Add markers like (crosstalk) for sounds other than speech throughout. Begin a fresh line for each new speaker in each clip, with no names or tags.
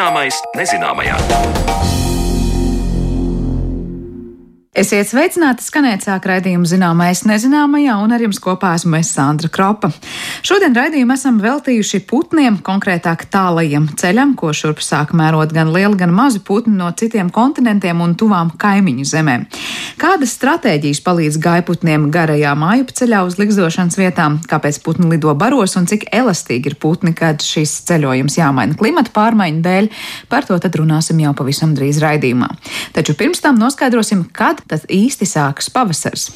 Zināmais nezināmajā.
Esiet sveicināti, skanēt sāk raidījumu zināmais nezināmajā, un ar jums kopā esmu es Sandra Kropa. Šodien raidījumu esam veltījuši putniem, konkrētāk tālajiem ceļam, ko šurp sāk mērot gan lieli, gan mazi putni no citiem kontinentiem un tuvām kaimiņu zemēm. Kādas stratēģijas palīdz gaiputniem garajā māju ceļā uz likstošanas vietām, kāpēc putni lido baros un cik elastīgi ir putni, kad šis ceļojums jāmaina klimata pārmaiņu dēļ, par to tad runāsim jau pavisam drīz raidījumā. Taču pirms tam noskaidrosim, kad tad īsti sākas pavasars.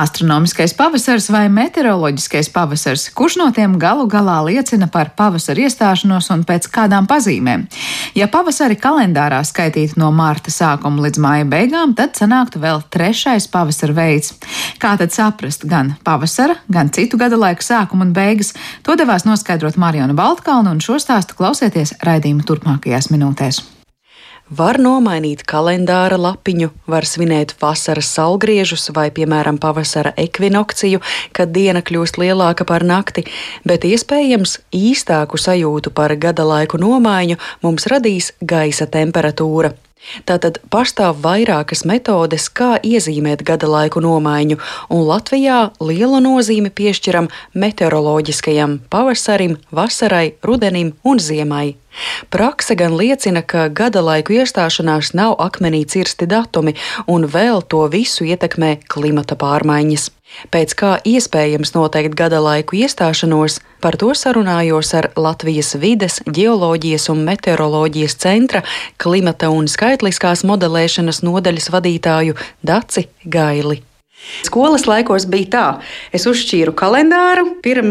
Astronomiskais pavasars vai meteoroloģiskais pavasars, kurš no tiem galu galā liecina par pavasara iestāšanos un pēc kādām pazīmēm? Ja pavasari kalendārā skaitītu no mārta sākuma līdz māja beigām, tad sanāktu vēl trešais pavasara veids. Kā tad saprast gan pavasara, gan citu gada laika sākumu un beigas? To devās noskaidrot Mariona Baltkalna, un šo stāstu klausieties raidījuma turpmākajās minūtēs.
Var nomainīt kalendāra lapiņu, var svinēt vasaras saulgriežus vai, piemēram, pavasara ekvinokciju, kad diena kļūst lielāka par nakti, bet iespējams īstāku sajūtu par gada laiku nomaiņu mums radīs gaisa temperatūra. Tātad pastāv vairākas metodes, kā iezīmēt gada laiku nomaiņu, un Latvijā lielu nozīmi piešķiram meteoroloģiskajam pavasarim, vasarai, rudenim un ziemai. Prakse gan liecina, ka gada laiku iestāšanās nav akmenī cirsti datumi, un vēl to visu ietekmē klimata pārmaiņas. Pēc kā iespējams noteikt gada laiku iestāšanos, par to sarunājos ar Latvijas vides, geoloģijas un meteoroloģijas centra klimata un skaitliskās modelēšanas nodaļas vadītāju Daci Gaili. Skolas laikos bija tā, es uzšķīru kalendāru. 1.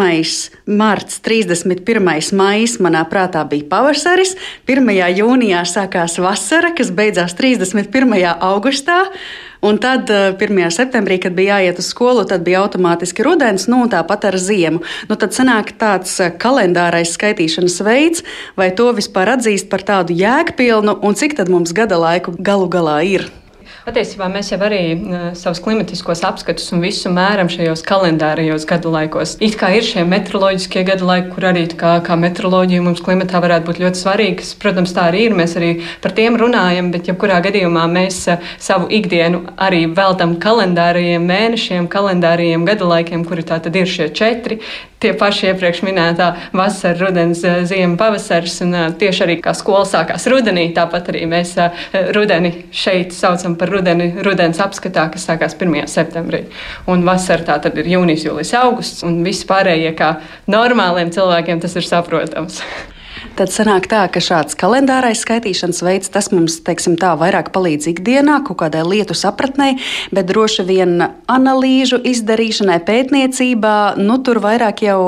marts, 31. maija manā prātā bija pavasaris, 1. jūnijā sākās vasara, kas beidzās 31. augustā. Un tad 1. Eh, septembrī, kad bija jāiet uz skolu, tad bija automātiski rudens, nu tāpat ar ziemu. Nu, tad sanāk tāds eh, kalendārais skaitīšanas veids, vai to vispār atzīst par tādu jēgpilnu, un cik tad mums gada laiku galu galā ir.
Patiesībā mēs jau arī uh, savus klimatiskos apskatus un visu mēram šajos kalendārajos gadu laikos. It kā ir šie meteoroloģiskie gadu laiki, kur arī kā, kā meteoroloģija mums klimatā varētu būt ļoti svarīgas. Protams, tā arī ir. Mēs arī par tiem runājam, bet jebkurā gadījumā mēs uh, savu ikdienu arī veltam kalendārajiem mēnešiem, kalendārajiem gadu laikiem, kuri tā tad ir šie četri tie paši iepriekš minētā vasara, rudens, eh, ziema, pavasaris. Un eh, tieši arī kā skola sākās rudenī, tāpat arī mēs eh, rudeni šeit saucam par rudeni, rudens apskatā, kas sākās 1. septembrī. Un vasara tā tad ir jūnijas, jūlijas, augusts, un viss pārējie kā normāliem cilvēkiem tas ir saprotams. (laughs)
Tad sanāk tā, ka šāds kalendārais skaitīšanas veids, tas mums, teiksim tā, vairāk palīdz ikdienā, kaut kādai lietu sapratnē, bet droši vien analīžu izdarīšanai, pētniecībā, nu tur vairāk jau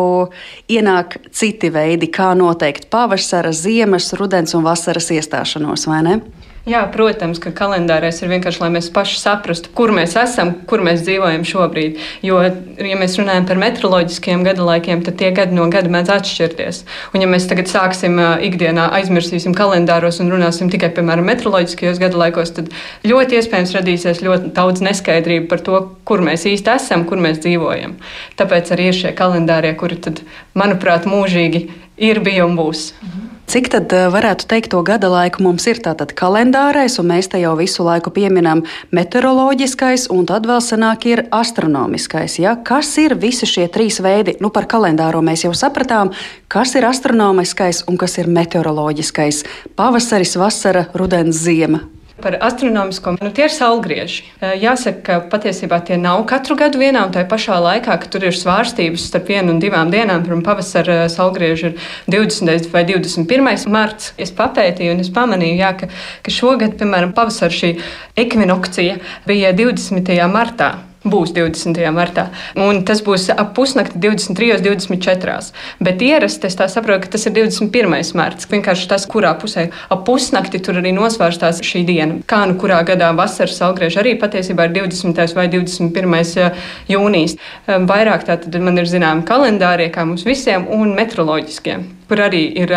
ienāk citi veidi, kā noteikt pavasara, ziemas, rudens un vasaras iestāšanos, vai ne?
Jā, protams, ka kalendārais ir vienkārši, lai mēs paši saprastu, kur mēs esam, kur mēs dzīvojam šobrīd. Jo, ja mēs runājam par meteoroloģiskiem gada laikiem, tad tie gadi no gada mēdz atšķirties. Un, ja mēs tagad sāksim ikdienā aizmirsīsim kalendāros un runāsim tikai piemēram meteoroloģiskajos gada laikos, tad ļoti iespējams radīsies ļoti daudz neskaidrību par to, kur mēs īsti esam, kur mēs dzīvojam. Tāpēc arī ir šie kalendārie, kuri, tad, manuprāt, mūžīgi ir, bija un būs. Mhm.
Cik tad eh, varētu teikt to gada laiku mums ir tātad kalendārais, un mēs te jau visu laiku pieminam meteoroloģiskais, un tad vēl senāk ir astronomiskais. Ja? Kas ir visi šie trīs veidi? Nu, par kalendāro mēs jau sapratām, kas ir astronomiskais un kas ir meteoroloģiskais. Pavasaris, vasara, rudens, ziema.
Par astronomisko nu, tie ir saulgrieži. Jāsaka, ka patiesībā tie nav katru gadu vienā un tajā pašā laikā, ka tur ir svārstības starp vienu un divām dienām. Pirmā pavasara saulgrieži ir 20. vai 21. marts. Es papētīju un es pamanīju, jā, ka, ka šogad, piemēram, pavasara šī ekvinokcija bija 20. martā būs 20. martā. Un tas būs ap pusnakti 23, 24. Bet ierasti es saprotu, ka tas ir 21. marts. Vienkārši tas, kurā pusē ap pusnakti tur arī nosvērstās šī diena. Kā nu kurā gadā vasaras saulgriež arī patiesībā ir 20. vai 21. jūnijas. Vairāk tā tad man ir zināmi kalendārie, kā mums visiem, un meteoroloģiskie. Kur arī ir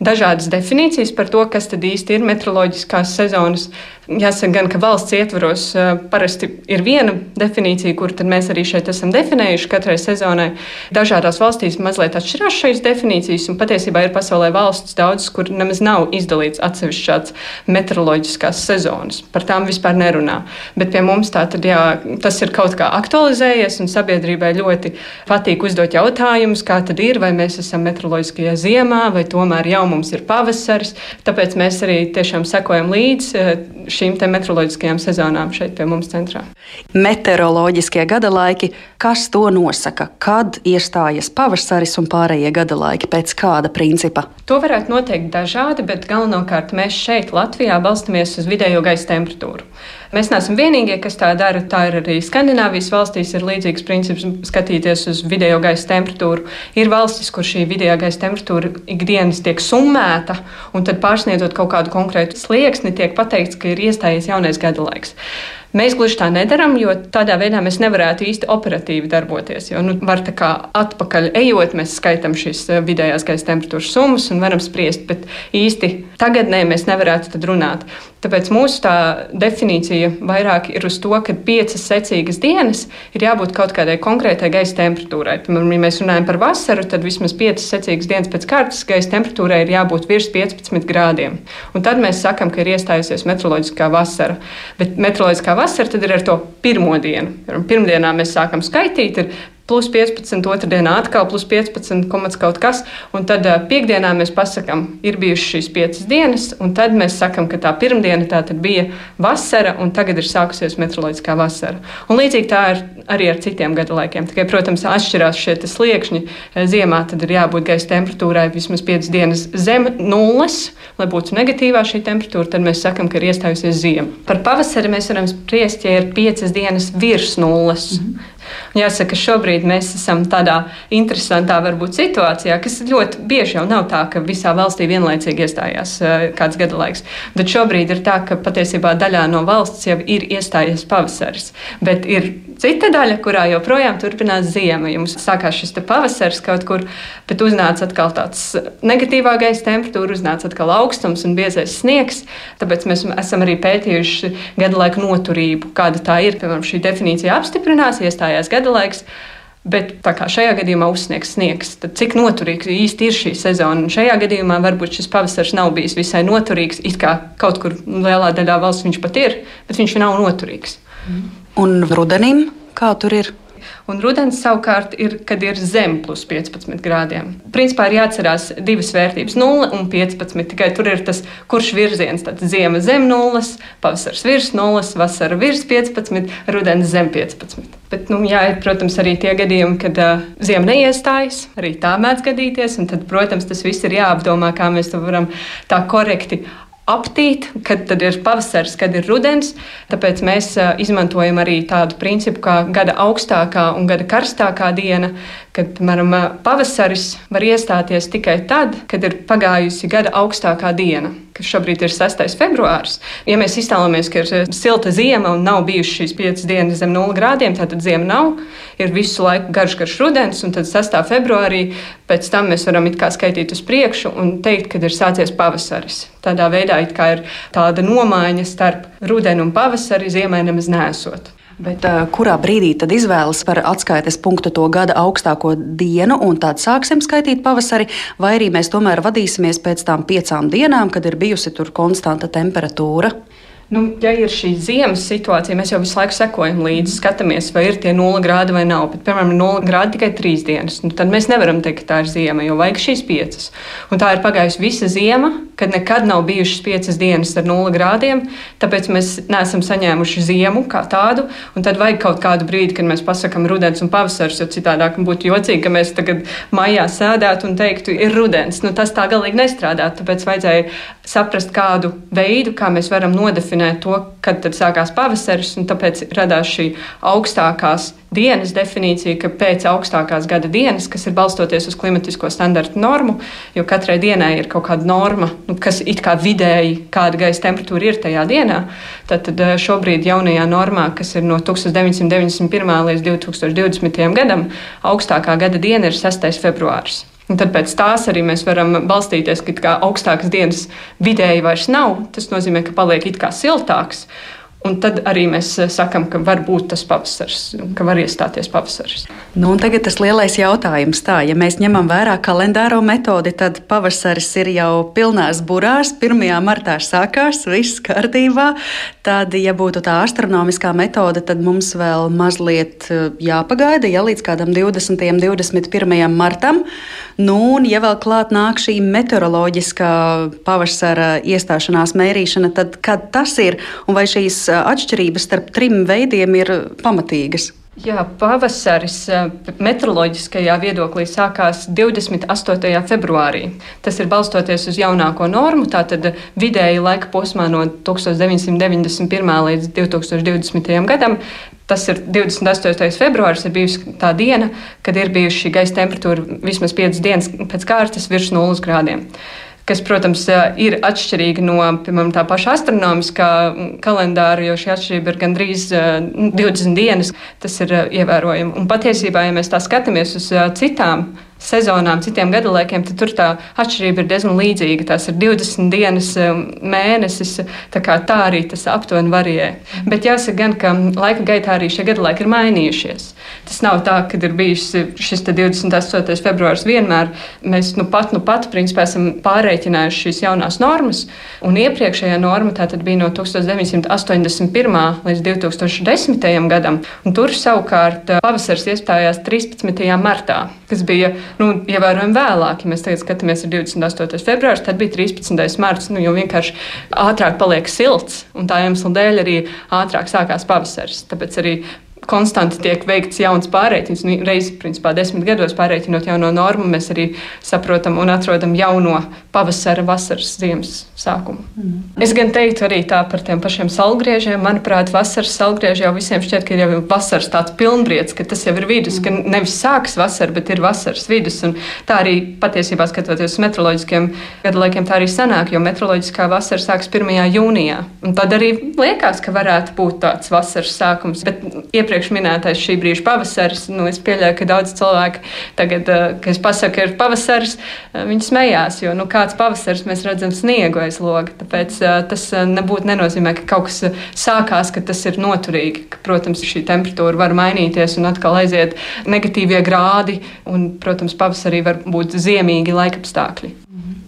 dažādas definīcijas par to, kas tad īsti ir meteoroloģiskās sezonas. Jāsaka, gan, ka valsts ietvaros parasti ir viena definīcija, kur mēs arī šeit esam definējuši katrai sezonai. Dažādās valstīs mazliet atšķirās šīs definīcijas, un patiesībā ir pasaulē valsts daudzas, kur nemaz nav izdalīts atsevišķs meteoroloģiskās sezonas. Par tām vispār nerunā. Bet pie mums tā tad, jā, tas ir kaut kā aktualizējies, un sabiedrībai ļoti patīk uzdot jautājumus, kā tad ir, vai mēs esam meteoroloģiskajā ziemā, vai tomēr jau mums ir pavasaris. Tāpēc mēs arī tiešām sekojam līdzi šīm meteoroloģiskajām sezonām šeit pie mums centrā.
Meteoroloģiskie gada laiki, kas to nosaka? Kad iestājas pavasaris un pārējie gada laiki, pēc kāda principa?
To varētu noteikt dažādi, bet galvenokārt mēs šeit, Latvijā, balstamies uz vidējo gaisa temperatūru. Mēs neesam vienīgie, kas tā dara. Tā ir arī Skandināvijas valstīs, ir līdzīgs princips skatīties uz vidējo gaisa temperatūru. Ir valstis, kur šī vidējā gaisa temperatūra ikdienas tiek summēta, un tad pārsniedzot kaut kādu konkrētu slieksni, tiek pateikts, ka ir iestājies jaunais gada laiks. Mēs gluži tā nedarām, jo tādā veidā mēs nevarētu īsti operatīvi darboties. Jo nu, var tā kā atpakaļ ejot, mēs skaitām šīs eh, vidējās gaisa temperatūras summas un varam spriest, bet īsti tagadnē mēs nevarētu runāt. Tāpēc mūsu tā definīcija vairāk ir uz to, ka piecas secīgas dienas ir jābūt kaut kādai konkrētai gaisa temperatūrai. Piemēram, ja mēs runājam par vasaru, tad vismaz piecas secīgas dienas pēc kārtas gaisa temperatūrai ir jābūt virs 15 grādiem. Un tad mēs sakām, ka ir iestājusies meteoroloģiskā vasara. Bet meteoroloģiskā vasara tad ir ar to pirmo dienu. Pirmdienā mēs sākam skaitīt, ir plus 15, otrdienā atkal plus 15, komats kaut kas. Un tad piekdienā mēs pasakām, ir bijušas šīs piecas dienas, un tad mēs sakām, ka tā pirmdiena tā bija vasara, un tagad ir sākusies meteoroloģiskā vasara. Un līdzīgi tā ir arī ar citiem gada laikiem. Tikai, protams, atšķirās šie sliekšņi. Ziemā tad ir jābūt gaisa temperatūrai vismaz 5 dienas zem nulles, lai būtu negatīvā šī temperatūra. Tad mēs sakām, ka ir iestājusies ziema. Par pavasari mēs varam spriest, ja ir 5 dienas virs nulles. Mm -hmm. Jāsaka, šobrīd mēs esam tādā interesantā varbūt, situācijā, kas ļoti bieži jau nav tā, ka visā valstī vienlaicīgi iestājās eh, kāds gada laiks. Bet šobrīd ir tā, ka patiesībā daļā no valsts jau ir iestājies pavasaris. Bet ir cita daļa, kurā joprojām turpinās ziema. Jums sākās šis pavasaris kaut kur, bet uznāca atkal tāds negatīvā gaisa temperatūra, uznāca atkal augstums un biezais sniegs. Tāpēc mēs esam arī pētījuši gada laika noturību, kāda tā ir. Piemēram, šī definīcija apstiprinās, iestājās gada laiks. Bet tā kā šajā gadījumā uzsniegs sniegs, tad cik noturīgs īsti ir šī sezona? Un šajā gadījumā varbūt šis pavasaris nav bijis visai noturīgs. It kā kaut kur lielā daļā valsts viņš pat ir, bet viņš nav noturīgs.
Un rudenim kā tur ir?
Un rudens savukārt ir, kad ir zem plus 15 grādiem. Principā ir jāatcerās divas vērtības - 0 un 15. Tikai tur ir tas, kurš virziens. Ziema zem 0, pavasars virs 0, vasara virs 15, rudens zem 15. Bet, nu, jā, ir, protams, arī tie gadījumi, kad uh, ziema neiestājas. Arī tā mēdz gadīties. Tad, protams, tas viss ir jāapdomā, kā mēs to varam tā korekti aptīt, kad ir pavasaris, kad ir rudens. Tāpēc mēs izmantojam arī tādu principu kā gada augstākā un gada karstākā diena, kad, piemēram, pavasaris var iestāties tikai tad, kad ir pagājusi gada augstākā diena kas šobrīd ir 6. februāris. Ja mēs iztēlojamies, ka ir silta zima un nav bijušas šīs piecas dienas zem 0 grādiem, tad zima nav. Ir visu laiku garš, garš rudens, un tad 6. februārī pēc tam mēs varam skaitīt uz priekšu un teikt, kad ir sācies pavasaris. Tādā veidā ir tāda nomaiņa starp rudeni un pavasari ziemai nemaz nesot.
Bet, uh, kurā brīdī tad izvēlas par atskaites punktu to gada augstāko dienu, un tad sāksim skaitīt pavasari, vai arī mēs tomēr vadīsimies pēc tām piecām dienām, kad ir bijusi tur konstanta temperatūra?
Nu, ja ir šī ziemas situācija, mēs jau visu laiku sekojam līdzi, skatāmies, vai ir tie 0 grādi vai nav. Bet, piemēram, 0 grādi tikai 3 dienas. Nu, tad mēs nevaram teikt, ka tā ir ziema, jo vajag šīs 5. Un tā ir pagājusi visa ziema, kad nekad nav bijušas 5 dienas ar 0 grādiem. Tāpēc mēs neesam saņēmuši ziemu kā tādu. Tad vajag kaut kādu brīdi, kad mēs pasakām rudens un pavasaris, jo citādi būtu jocīgi, ka mēs tagad maijā sēdētu un teiktu, ir rudens. Nu, tas tā galīgi nestrādāt. Tāpēc vajadzēja saprast kādu veidu, kā mēs varam nodefinēt definēt to, kad sākās pavasaris, un tāpēc radās šī augstākās dienas definīcija, ka pēc augstākās gada dienas, kas ir balstoties uz klimatisko standartu normu, jo katrai dienai ir kaut kāda norma, nu, kas it kā vidēji, kāda gaisa temperatūra ir tajā dienā, tad, tad eh, šobrīd jaunajā normā, kas ir no 1991. līdz 2020. gadam, augstākā gada diena ir 6. februāris. Un tad pēc tās arī mēs varam balstīties, ka augstākas dienas vidēji vairs nav. Tas nozīmē, ka paliek it kā siltāks. Un tad arī mēs eh, sakām, ka var būt tas pavasaris, ka var iestāties pavasaris.
Nu, tagad tas lielais jautājums. Tā, ja mēs ņemam vērā kalendāro metodi, tad pavasaris ir jau pilnās burās. 1. martā sākās, viss kārtībā. Tad, ja būtu tā astronomiskā metode, tad mums vēl mazliet eh, jāpagaida ja, līdz kādam 20. un 21. martam. Nu, un, ja vēl klāt nāk šī meteoroloģiskā pavasara iestāšanās mērīšana, tad kad tas ir un vai šīs atšķirības starp trim veidiem ir pamatīgas.
Jā, pavasaris meteoroloģiskajā viedoklī sākās 28. februārī. Tas ir balstoties uz jaunāko normu, tātad vidēji laika posmā no 1991. līdz 2020. gadam. Tas ir 28. februāris, ir bijusi tā diena, kad ir bijusi gaisa temperatūra vismaz 5 dienas pēc kārtas virs 0 grādiem kas, protams, ir atšķirīga no piemēram, tā paša astronomiskā kalendāra, jo šī atšķirība ir gandrīz 20 dienas. Tas ir ievērojami. Un patiesībā, ja mēs tā skatāmies uz citām sezonām, citiem gadalaikiem, tad tur tā atšķirība ir diezgan līdzīga. Tās ir 20 dienas um, mēnesis, tā, tā arī tas aptuveni varijē. Bet jāsaka gan, ka laika gaitā arī šie gadalaiki ir mainījušies. Tas nav tā, ka ir bijis šis 28. februāris vienmēr. Mēs nu pat, nu pat, principā, esam pārreikinājuši šīs jaunās normas, un iepriekšējā norma tātad bija no 1981. līdz 2010. gadam, un tur savukārt pavasaris iestājās 13. martā, kas bija nu, ievērojami vēlāk. Ja mēs tagad skatāmies, ir 28. februāris, tad bija 13. marts, nu, jo vienkārši ātrāk paliek silts, un tā iemesla dēļ arī ātrāk sākās pavasaris. Tāpēc arī konstanti tiek veikts jauns pārreikins. Nu, Reizes, principā, desmit gados pārreikinot jauno normu, mēs arī saprotam un atrodam jauno pavasara, vasaras, ziemas sākumu. Mm. Es gan teiktu arī tā par tiem pašiem salgriežiem. Manuprāt, vasaras salgrieži jau visiem šķiet, ka ir jau vasaras tāds pilnbriets, ka tas jau ir vidus, ka nevis sākas vasara, bet ir vasaras vidus. Un tā arī patiesībā skatoties uz meteoroloģiskiem gadalaikiem, tā arī sanāk, jo meteoroloģiskā vasara sākas 1. jūnijā. Un tad arī liekas, ka varētu būt tāds vasaras sākums. Bet iepriekš iepriekš minētais šī brīža pavasaris. Nu, es pieļauju, ka daudz cilvēku tagad, eh, kad es pasaku, ka ir pavasaris, eh, viņi smējās, jo nu, kāds pavasaris mēs redzam sniegu aiz loga. Tāpēc eh, tas nebūtu nenozīmē, ka kaut kas sākās, ka tas ir noturīgi. Ka, protams, šī temperatūra var mainīties un atkal aiziet negatīvie grādi, un, protams, pavasarī var būt ziemīgi laikapstākļi.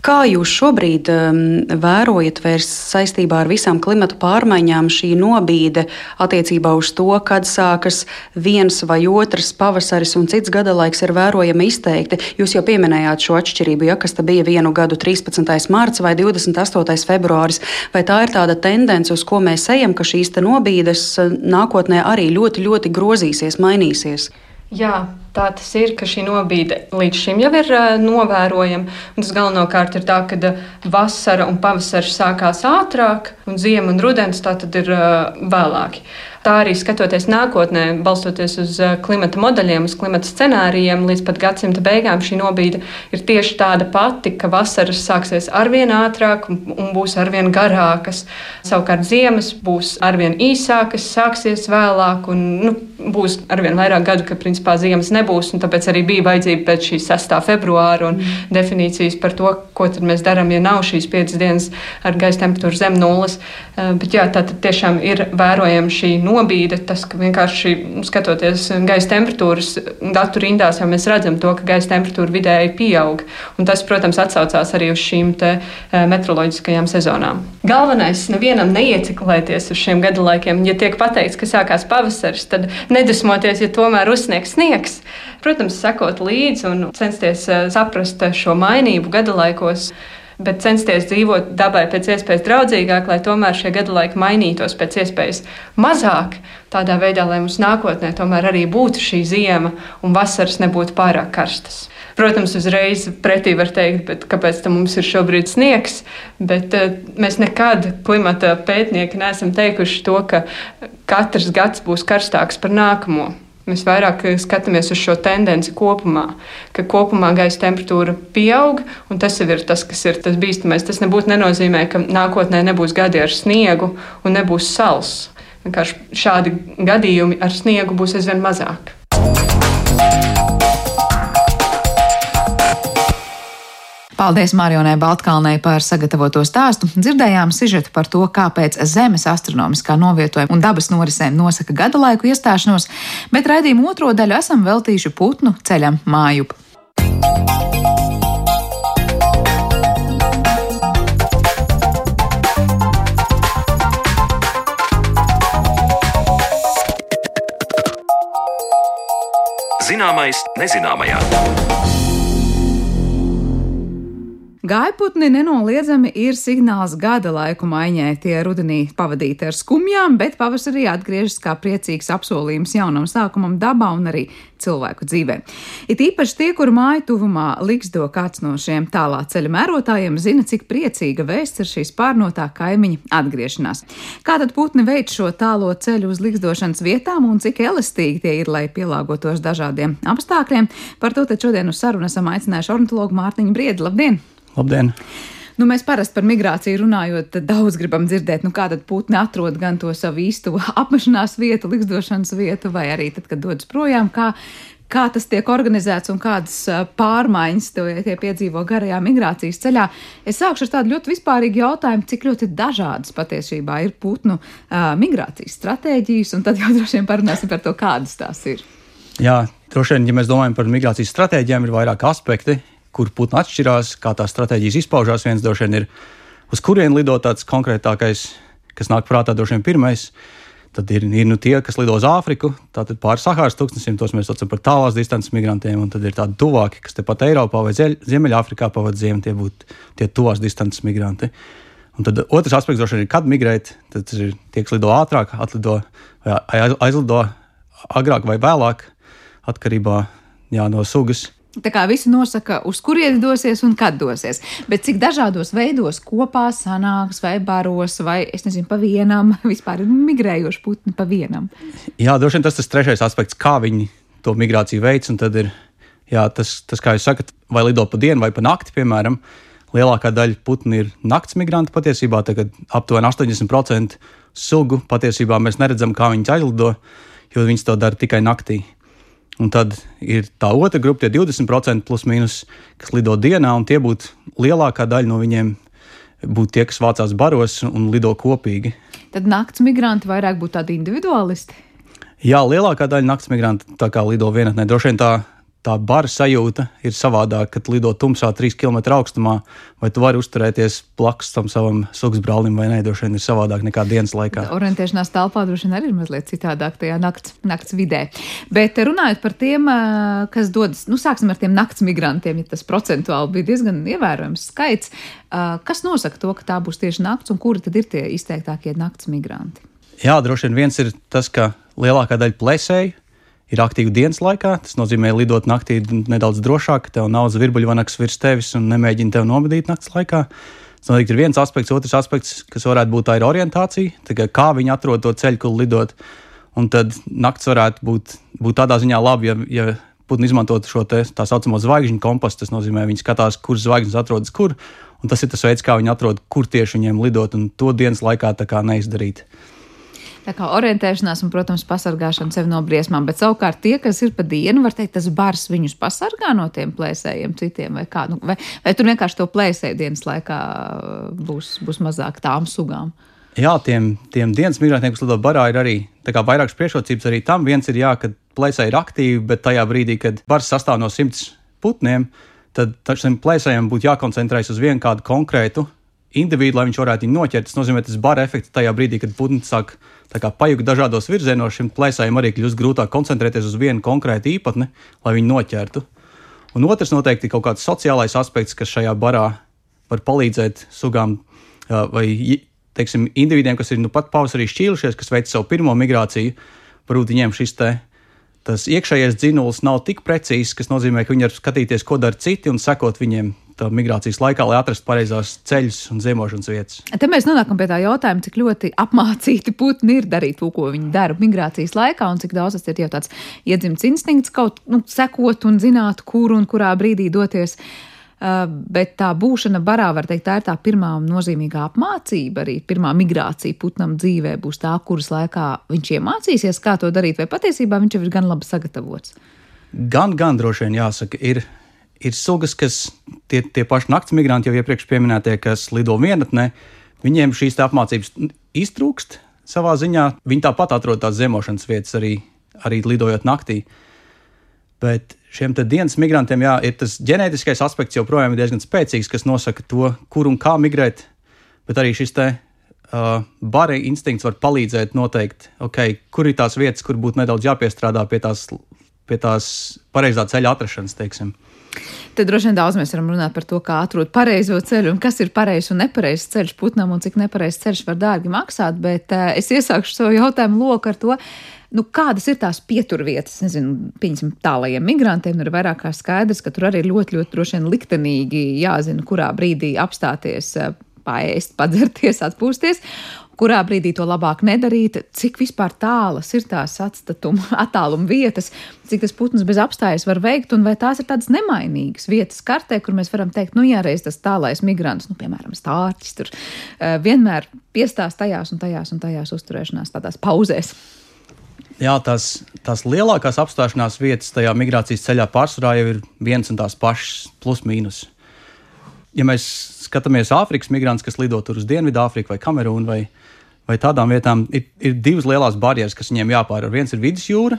Kā jūs šobrīd um, vērojat vairs saistībā ar visām klimatu pārmaiņām šī nobīde attiecībā uz to, kad sākas viens vai otrs pavasaris un cits gada laiks ir vērojami izteikti? Jūs jau pieminējāt šo atšķirību, ja kas ta bija vienu gadu 13. mārts vai 28. februāris. Vai tā ir tāda tendence, uz ko mēs ejam, ka šīs nobīdes uh, nākotnē arī ļoti, ļoti grozīsies, mainīsies?
Jā, tā tas ir, ka šī nobīde līdz šim jau ir uh, novērojama. Tas galvenokārt ir tā, ka uh, vasara un pavasaris sākās ātrāk, un ziema un rudens tā tad ir uh, vēlāki. Tā arī skatoties nākotnē, balstoties uz eh, klimata modeļiem, uz klimata scenārijiem, līdz pat gadsimta beigām šī nobīde ir tieši tāda pati, ka vasaras sāksies arvien ātrāk un būs arvien garākas. Savukārt ziemas būs arvien īsākas, sāksies vēlāk un nu, būs arvien vairāk gadu, ka principā ziemas nebūs. Tāpēc arī bija vajadzība pēc šī 6. februāra un mm. definīcijas par to, ko mēs darām, ja nav šīs piecas dienas ar gaisa temperatūru zem nulles. Eh, bet jā, tā tiešām ir vērojama šī nobīde tas, ka vienkārši skatoties gaisa temperatūras datu rindās, jau mēs redzam to, ka gaisa temperatūra vidēji pieaug. Un tas, protams, atsaucās arī uz šīm te, e, meteoroloģiskajām sezonām. Galvenais nevienam neieciklēties uz šiem gadalaikiem. Ja tiek pateikts, ka sākās pavasaris, tad nedusmoties, ja tomēr uzsniegs sniegs. Protams, sekot līdzi un censties e, saprast šo mainību gadalaikos bet censties dzīvot dabai pēc iespējas draudzīgāk, lai tomēr šie gadu laiki mainītos pēc iespējas mazāk. Tādā veidā, lai mums nākotnē tomēr arī būtu šī ziema un vasaras nebūtu pārāk karstas. Protams, uzreiz pretī var teikt, kāpēc mums ir šobrīd sniegs, bet uh, mēs nekad klimata pētnieki neesam teikuši to, ka katrs gads būs karstāks par nākamo. Mēs vairāk skatāmies uz šo tendenci kopumā, ka kopumā gaisa temperatūra pieaug, un tas ir tas, kas ir tas bīstamais. Tas nebūtu nenozīmē, ka nākotnē nebūs gadi ar sniegu un nebūs sals. Vienkārši šādi gadījumi ar sniegu būs aizvien mazāk.
Paldies Marionai Baltkalnei par sagatavoto stāstu. Dzirdējām sižetu par to, kāpēc Zemes astronomiskā novietojuma un dabas norisēm nosaka gada laiku iestāšanos, bet raidījumu otro daļu esam veltījuši putnu ceļam mājup.
Zināmais nezināmajā.
Gaiputni nenoliedzami ir signāls gada laiku maiņai. Tie rudenī pavadīti ar skumjām, bet pavasarī atgriežas kā priecīgs apsolījums jaunam sākumam dabā un arī cilvēku dzīvē. It īpaši tie, kur māju tuvumā liksdo kāds no šiem tālā ceļa mērotājiem, zina, cik priecīga vēsts ir šīs pārnotā kaimiņa atgriešanās. Kā tad putni veids šo tālo ceļu uz liksdošanas vietām un cik elastīgi tie ir, lai pielāgotos dažādiem apstākļiem? Par to šodien uz sarunu esam aicinājuši ornitologu Mārtiņu Briedi. Labdien!
Labdien!
Nu, mēs parasti par migrāciju runājot, daudz gribam dzirdēt, nu, kā tad putni atrod gan to savu īsto (laughs) apmešanās vietu, likstošanas vietu, vai arī tad, kad dodas projām, kā, kā tas tiek organizēts un kādas pārmaiņas tie piedzīvo garajā migrācijas ceļā. Es sākšu ar tādu ļoti vispārīgu jautājumu, cik ļoti dažādas patiesībā ir putnu uh, migrācijas stratēģijas, un tad jau (laughs) droši vien parunāsim par to, kādas tās ir.
Jā, droši vien, ja mēs domājam par migrācijas stratēģijām, ir vairāk aspekti kur putni atšķirās, kā tās stratēģijas izpaužās. Viens droši vien ir, uz kurien lido tāds konkrētākais, kas nāk prātā droši vien pirmais. Tad ir, ir nu tie, kas lido uz Āfriku, tātad pāri Sahāras tūkstošiem, tos mēs saucam par tālās distances migrantiem, un tad ir tādi tuvāki, kas tepat Eiropā vai Ziemeļāfrikā pavadīja ziemu, tie būtu tie tuvās distances migranti. Un tad otrs aspekts droši vien ir, kad migrēt, tad ir tie, kas lido ātrāk, atlido aizlido agrāk vai vēlāk, atkarībā jā, no sugas.
Tā kā visi nosaka, uz kurieni dosies un kad dosies. Bet cik dažādos veidos kopā sanāks, vai baros, vai es nezinu, pa vienam, (laughs) vispār ir migrējoši putni pa vienam.
Jā, droši vien tas ir trešais aspekts, kā viņi to migrāciju veids. Tad ir jā, tas, tas, kā jūs sakat, vai lido pa dienu vai pa nakti, piemēram. Lielākā daļa putnu ir nakts migranti patiesībā, tagad aptuveni 80% sugu patiesībā mēs neredzam, kā viņas aizlido, jo viņas to dara tikai naktī. Un tad ir tā otra grupa, tie 20% plus mīnus, kas lido dienā, un tie būtu lielākā daļa no viņiem. Būtu tie, kas vācās baros un lido kopīgi.
Tad naktas migranti vairāk būtu tādi individualisti.
Jā, lielākā daļa naktas migrantu lido vienatnē. Droši vien tā tā bara sajūta ir savādāka, kad lido tumsā, 3 km augstumā, vai tu vari uzturēties blakus tam savam sugas brālim, vai nē, droši vien ir savādāk nekā dienas laikā.
Orientēšanās telpā droši vien arī ir mazliet citādāk tajā nakts, nakts vidē. Bet runājot par tiem, kas dodas, nu, sāksim ar tiem nakts migrantiem, ja tas procentuāli bija diezgan ievērojams skaits. Kas nosaka to, ka tā būs tieši nakts, un kuri tad ir tie izteiktākie nakts migranti?
Jā, droši vien viens ir tas, ka lielākā daļa plēsēju ir aktīvi dienas laikā. Tas nozīmē lidot naktī nedaudz drošāk, tev nav zvirbuļvanaks virs tevis un nemēģina tevi nomedīt naktas laikā. Tas noteikti ir viens aspekts, otrs aspekts, kas varētu būt tā ir orientācija, tā kā, kā viņi atrod to ceļu, kur lidot. Un tad nakts varētu būt, būt tādā ziņā labi, ja, ja putni izmantot šo te, tā saucamo zvaigžņu kompasu. Tas nozīmē, viņi skatās, kuras zvaigznes atrodas kur, un tas ir tas veids, kā viņi atrod, kur tieši viņiem lidot, un to dienas laikā neizdarīt.
Tā kā orientēšanās un, protams, pasargāšana sev no briesmām, bet savukārt tie, kas ir pa dienu, var teikt, tas bars viņus pasargā no tiem plēsējiem citiem vai kā. Nu, vai, vai tur vienkārši to plēsēju dienas laikā uh, būs, būs mazāk tām sugām?
Jā, tiem, tiem dienas migrantiem, kas lido barā, ir arī vairākas priekšrocības. Arī tam viens ir, jā, ka plēsēji ir aktīvi, bet tajā brīdī, kad bars sastāv no simts putniem, tad šim plēsējam būtu jākoncentrējas uz vienu kādu konkrētu individu, lai viņš varētu viņu noķert. Tas nozīmē, ka tas bara efekts tajā brīdī, kad putni sāk pajukt dažādos virzienos, šim plēsājam arī kļūst grūtāk koncentrēties uz vienu konkrētu īpatni, lai viņu noķertu. Un otrs noteikti ir kaut kāds sociālais aspekts, kas šajā barā var palīdzēt sugām vai teiksim, individiem, kas ir nu pat pavasarī šķīlušies, kas veic savu pirmo migrāciju. Varbūt viņiem šis te iekšējais dzinulis nav tik precīzs, kas nozīmē, ka viņi var skatīties, ko dara citi un sekot viņiem migrācijas laikā, lai atrastu pareizās ceļus un ziemošanas vietas.
Te mēs nonākam pie tā jautājuma, cik ļoti apmācīti putni ir darīt to, ko viņi dara migrācijas laikā, un cik daudz tas ir jau tāds iedzimts instinkts kaut nu, sekot un zināt, kur un kurā brīdī doties. Uh, bet tā būšana barā, var teikt, tā ir tā pirmā nozīmīgā apmācība, arī pirmā migrācija putnam dzīvē būs tā, kuras laikā viņš iemācīsies, kā to darīt, vai patiesībā viņš jau ir gan labi sagatavots.
Gan, gan droši vien jāsaka, ir, ir sugas, kas tie, tie paši naktas migranti, jau iepriekš minētie, kas lido vienatnē, viņiem šīs apmācības iztrūkst savā ziņā. Viņi tāpat atrod tās zemošanas vietas arī, arī lidojot naktī. Bet šiem dienas migrantiem jā, ir tas ģenētiskais aspekts joprojām diezgan spēcīgs, kas nosaka to, kur un kā migrēt. Bet arī šis te uh, bara instinkts var palīdzēt noteikt, okay, kur ir tās vietas, kur būtu nedaudz jāpiestrādā pie tās, pie tās pareizā ceļa atrašanas. Teiksim.
Tad droši vien daudz mēs varam runāt par to, kā atrast pareizo ceļu un kas ir pareizs un nepareizs ceļš putnam un cik nepareizs ceļš var dārgi maksāt. Bet uh, es iesākšu savu jautājumu loku ar to, nu, kādas ir tās pieturvietas, nezinu, pieņemsim, tālajiem migrantiem. Ir vairāk kā skaidrs, ka tur arī ļoti, ļoti droši vien liktenīgi jāzina, kurā brīdī apstāties. Uh, paēst, (laughs) padzerties, atpūsties. Kurā brīdī to labāk nedarīt, cik vispār tālas ir tās atstatuma, (laughs) attāluma vietas, cik tas putns bez apstājas var veikt, un vai tās ir tādas nemainīgas vietas kartē, kur mēs varam teikt, nu, ja reiz tas tālais migrants, nu, piemēram, stārķis, tur uh, vienmēr piestās tajās un tajās un tajās uzturēšanās, tādās pauzēs.
Jā, tās, tās lielākās apstāšanās vietas tajā migrācijas ceļā pārsvarā jau ir viens un tās pašas, plus mīnus ja mēs skatāmies Āfrikas migrantus, kas lido tur uz Dienvidāfriku vai Kamerūnu vai, vai tādām vietām, ir, ir divas lielas barjeras, kas viņiem jāpārvar. Viens ir vidusjūra,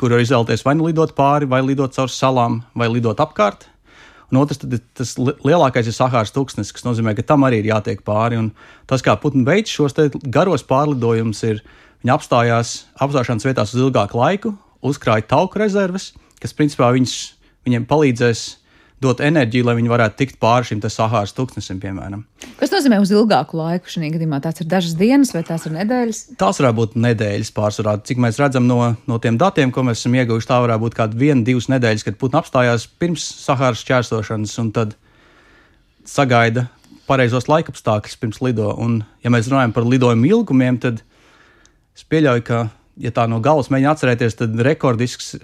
kur var izvēlēties vai nu lidot pāri, vai lidot caur salām, vai lidot apkārt. Un otrs, tad, tas lielākais ir Sahāras tūkstnesis, kas nozīmē, ka tam arī ir jātiek pāri. Un tas, kā putni veids šos garos pārlidojumus, ir viņi apstājās apstāšanās vietās uz ilgāku laiku, uzkrāja tauku rezerves, kas principā viņus, viņiem palīdzēs dot enerģiju, lai viņi varētu tikt pāri šim Sahāras tūkstnesim, piemēram.
Kas nozīmē uz ilgāku laiku? Šajā gadījumā tās ir dažas dienas vai tās ir nedēļas?
Tās varētu būt nedēļas pārsvarā. Cik mēs redzam no, no tiem datiem, ko mēs esam ieguvuši, tā varētu būt kāda viena, divas nedēļas, kad putni apstājās pirms Sahāras čērsošanas un tad sagaida pareizos laikapstākļus pirms lido. Un, ja mēs runājam par lidojumu ilgumiem, tad es pieļauju, ka ja tā no galas mēģina atcerēties, tad rekordisks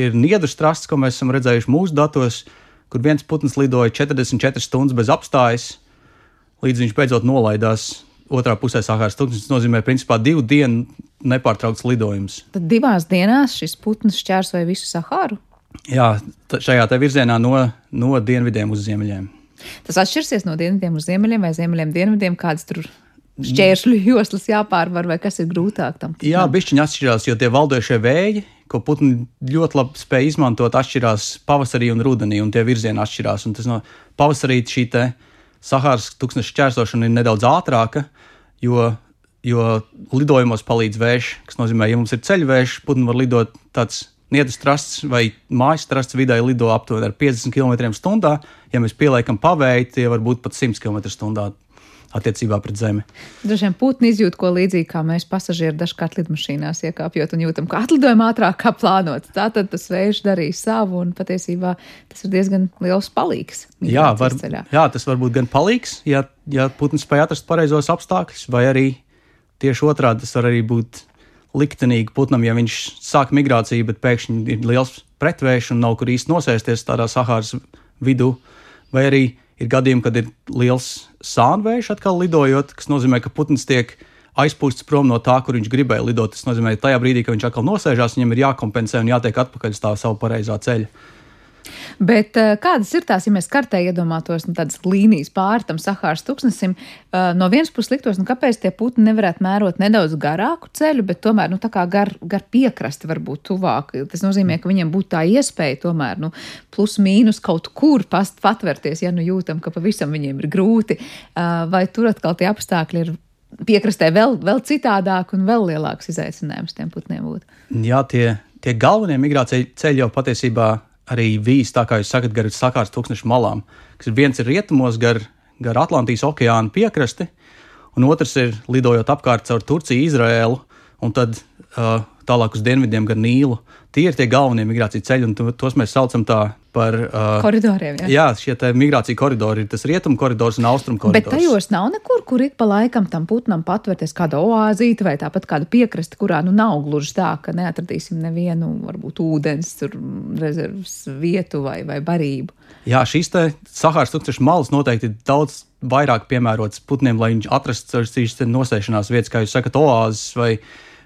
ir niedru strasts, ko mēs esam redzējuši mūsu datos kur viens putns lidoja 44 stundas bez apstājas, līdz viņš beidzot nolaidās. Otrā pusē sākās tūkstotis. Tas nozīmē, principā, divu dienu nepārtraukts lidojums.
Tad divās dienās šis putns šķērsoja visu Sahāru?
Jā, šajā virzienā no, no dienvidiem uz ziemeļiem.
Tas atšķirsies no dienvidiem uz ziemeļiem vai ziemeļiem dienvidiem, kādas tur šķēršļu (laughs) joslas jāpārvar, vai kas ir grūtāk tam?
Jā, bišķiņi atšķirās, jo tie valdošie vēji, ko putni ļoti labi spēja izmantot, atšķirās pavasarī un rudenī, un tie virzieni atšķirās. Un tas no pavasarī šī Sahāras tūkstoša šķērsošana ir nedaudz ātrāka, jo, jo lidojumos palīdz vējš, kas nozīmē, ja mums ir ceļvējš, putni var lidot tāds Niedras trasts vai mājas trasts vidē lido aptuveni ar 50 km/h. Ja mēs pieliekam pavēju, tie var būt pat 100 km/h attiecībā pret Zemi.
Vien putni izjūt ko līdzīgu, kā mēs pasažieri dažkārt lidmašīnās iekāpjot un jūtam, ka atlidojam ātrāk kā plānots. Tātad tas vējš darīja savu, un patiesībā tas ir diezgan liels palīgs.
Jā, var, ceļā. jā, tas var būt gan palīgs, ja, ja putns spēj atrast pareizos apstākļus, vai arī tieši otrādi tas var arī būt liktenīgi putnam, ja viņš sāk migrāciju, bet pēkšņi ir liels pretvējš un nav kur īsti nosēsties tādā Sahāras vidū, vai arī Ir gadījumi, kad ir liels sānvējš atkal lidojot, kas nozīmē, ka putns tiek aizpūsts prom no tā, kur viņš gribēja lidot. Tas nozīmē, ka tajā brīdī, kad viņš atkal nosēžās, viņam ir jākompensē un jātiek atpakaļ uz tā savu pareizā ceļa.
Bet eh, kādas ir tās, ja mēs kartē iedomātos nu, tādas līnijas pāri tam Sahāras tūkstnesim, eh, no vienas puses liktos, nu, kāpēc tie putni nevarētu mērot nedaudz garāku ceļu, bet tomēr nu, gar, gar piekrasti varbūt tuvāk. Tas nozīmē, ka viņiem būtu tā iespēja tomēr nu, plus mīnus kaut kur past, patvērties, ja nu jūtam, ka pavisam viņiem ir grūti, eh, vai tur atkal tie apstākļi ir piekrastē vēl, vēl citādāk un vēl lielāks izaicinājums tiem putniem būtu.
Jā, tie, tie galvenie migrācijas ceļi jau patiesībā arī vīs, tā kā jūs sakat, gar sakārs tūkstošu malām, kas viens ir rietumos gar, gar Atlantijas okeāna piekrasti, un otrs ir lidojot apkārt caur Turciju, Izraēlu, un tad uh, tālāk uz dienvidiem gar Nīlu. Tie ir tie galvenie migrācijas ceļi, un tos mēs saucam tā par
uh, koridoriem. Jā,
jā šie migrācija koridori ir tas rietumu koridors un austrumu koridors.
Bet tajos nav nekur, kur ik pa laikam tam putnam patvērties kāda oāzīte vai tāpat kāda piekrasta, kurā nu nav gluži tā, ka neatradīsim nevienu, varbūt ūdens, rezerves vietu vai, vai barību.
Jā, šīs Sahāras tūkstošu malas noteikti ir daudz vairāk piemērotas putniem, lai viņi atrastu šīs nosēšanās vietas, kā jūs sakat, oāzes vai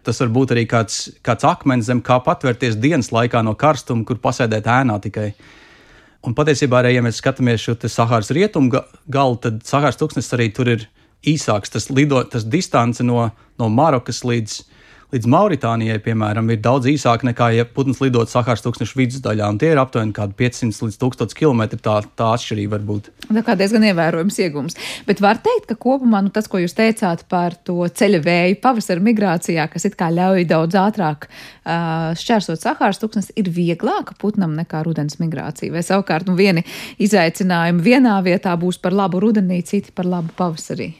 Tas var būt arī kāds, kāds akmens zem kā patvērties dienas laikā no karstuma, kur pasēdēt ēnā tikai. un patiesībā arī, ja mēs skatāmies šo Sahāras rietumu ga galu, tad Sahāras tūkstnesis arī tur ir īsāks. Tas, lido, tas distance no, no Marokas līdz, līdz Mauritānijai, piemēram, ir daudz īsāka nekā, ja putns lidot Sahāras tūkstneša vidusdaļā. Tie ir aptuveni 500 līdz 1000 km. Tā, tā atšķirība var būt.
Tā kā diezgan ievērojams iegums. Bet var teikt, ka kopumā nu, tas, ko jūs teicāt par to ceļa vēju pavasara migrācijā, kas it kā ļauj daudz ātrāk uh, šķērsot Sahāras tūkstnes, ir vieglāka putnam nekā rudens migrācija. Vai savukārt nu, vieni izaicinājumi vienā vietā būs par labu rudenī, citi par labu pavasarī?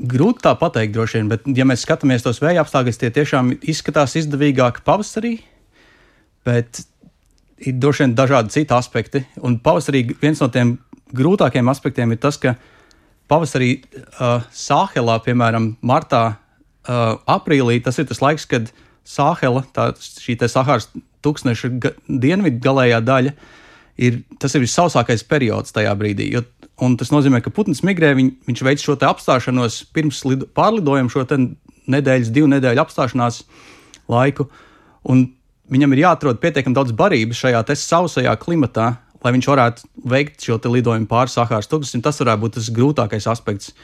Grūti tā pateikt, droši vien, bet, ja mēs skatāmies tos vēja apstākļus, tie tiešām izskatās izdevīgāk pavasarī, bet ir droši vien dažādi citi aspekti. Un pavasarī viens no tiem grūtākajiem aspektiem ir tas, ka pavasarī uh, Sāhelā, piemēram, martā, uh, aprīlī, tas ir tas laiks, kad Sāhela, tā, šī Sahāras tūkstneša dienvidu galējā daļa, ir tas ir vissausākais periods tajā brīdī. Jo Un tas nozīmē, ka putns migrē, viņ, viņš veic šo apstāšanos pirms lido, pārlidojuma, šo nedēļas, divu nedēļu apstāšanās laiku. Un viņam ir jāatrod pietiekami daudz barības šajā sausajā klimatā, lai viņš varētu veikt šo lidojumu pāri Sahāras tūkstošiem. Tas varētu būt tas grūtākais aspekts,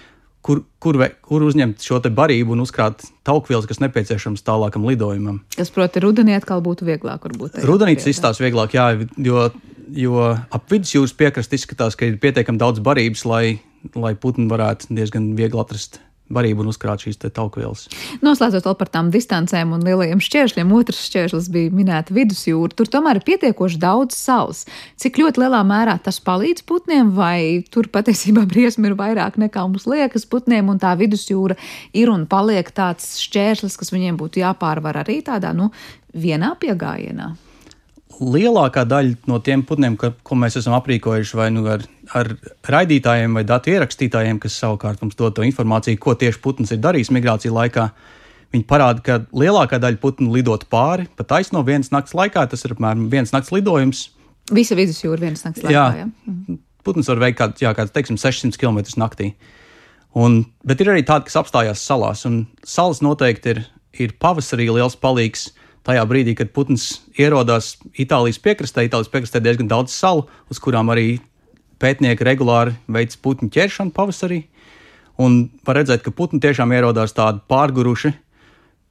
kur, kur, kur uzņemt šo barību un uzkrāt taukvielas, kas nepieciešams tālākam lidojumam.
Tas, protams, rudenī atkal būtu vieglāk.
Rudenī tas izstāsta vieglāk, jā, jo jo ap vidusjūras piekrasti izskatās, ka ir pietiekami daudz barības, lai, lai putni varētu diezgan viegli atrast barību un uzkrāt šīs taukvielas.
Noslēdzot vēl par tām distancēm un lielajiem šķēršļiem, otrs šķērslis bija minēta vidusjūra. Tur tomēr ir pietiekoši daudz salas. Cik ļoti lielā mērā tas palīdz putniem, vai tur patiesībā (laughs) briesmi ir vairāk nekā mums liekas putniem, un tā vidusjūra ir un paliek tāds šķērslis, kas viņiem būtu jāpārvar arī tādā, nu, vienā piegājienā
lielākā daļa no tiem putniem, ka, ko mēs esam aprīkojuši vai nu ar, ar raidītājiem vai datu ierakstītājiem, kas savukārt mums dod to informāciju, ko tieši putns ir darījis migrācijas laikā, viņi parāda, ka lielākā daļa putnu lidot pāri, pat taisno vienas nakts laikā, tas ir apmēram viens nakts lidojums.
Visa vidusjūra vienas nakts laikā. Jā, jā. Mhm.
putns var veikt kādu, jā, kādu teiksim, 600 km naktī. Un, bet ir arī tādi, kas apstājās salās, un salas noteikti ir, ir pavasarī liels palīgs tajā brīdī, kad putns ierodās Itālijas piekrastē, Itālijas piekrastē diezgan daudz salu, uz kurām arī pētnieki regulāri veic putnu ķeršanu pavasarī. Un var redzēt, ka putni tiešām ierodās tādi pārguruši,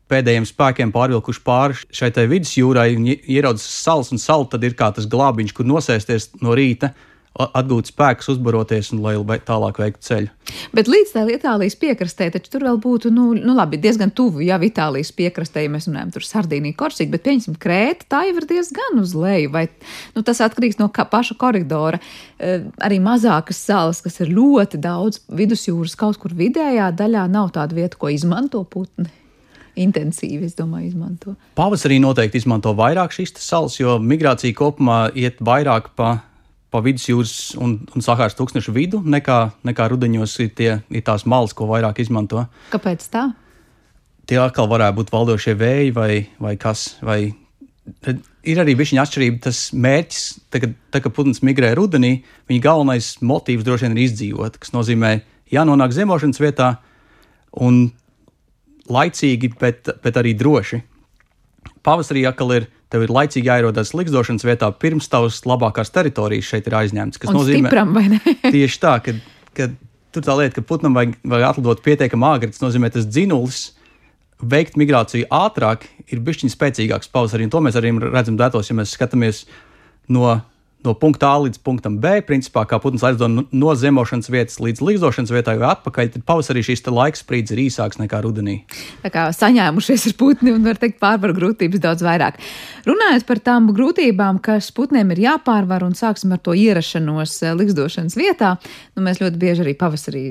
pēdējiem spēkiem pārvilkuši pāri šai vidusjūrai un ieraudzījis salas, un sala tad ir kā tas glābiņš, kur nosēsties no rīta atgūt spēkus, uzbaroties un lai tālāk veiktu ceļu.
Bet līdz tā Itālijas piekrastē, taču tur vēl būtu, nu, nu labi, diezgan tuvu jau Itālijas piekrastē, ja mēs runājam tur Sardīnija, Korsika, bet pieņemsim Krēta, tā jau ir diezgan uz leju, vai nu, tas atkarīgs no paša koridora. E, arī mazākas salas, kas ir ļoti daudz vidusjūras kaut kur vidējā daļā, nav tāda vieta, ko izmanto putni intensīvi, es domāju, izmanto.
Pavasarī noteikti izmanto vairāk šīs salas, jo migrācija kopumā iet vairāk pa pa vidusjūras un, un Sahāras tūkstneša vidu, nekā, nekā rudeņos ir, tie, ir tās malas, ko vairāk izmanto.
Kāpēc tā?
Tie atkal varētu būt valdošie vēji vai, vai kas. Vai, ir arī viņa atšķirība. Tas mērķis, tā, kad, tā, kad putns migrē rudenī, viņa galvenais motīvs droši vien ir izdzīvot, kas nozīmē jānonāk zemošanas vietā un laicīgi, bet, bet arī droši. Pavasarī atkal ir tev ir laicīgi jāierodas likstošanas vietā, pirms tavas labākās teritorijas šeit ir aizņemtas.
Tas nozīmē, ka (laughs)
tieši tā, ka, ka tur tā lieta, ka putnam vajag, vajag atlidot pietiekami āgri, tas nozīmē, tas dzinulis. Veikt migrāciju ātrāk ir bijis spēcīgāks pavasarī, un to mēs arī redzam datos, ja mēs skatāmies no no punkta A līdz punktam B, principā kā putns aizdo no zemošanas vietas līdz līgzošanas vietai vai atpakaļ, tad pavasarī šīs laiks sprīdis ir īsāks nekā rudenī.
Tā kā saņēmušies ar putni un var teikt pārvar grūtības daudz vairāk. Runājot par tām grūtībām, kas putniem ir jāpārvar un sāksim ar to ierašanos eh, līgzošanas vietā, nu mēs ļoti bieži arī pavasarī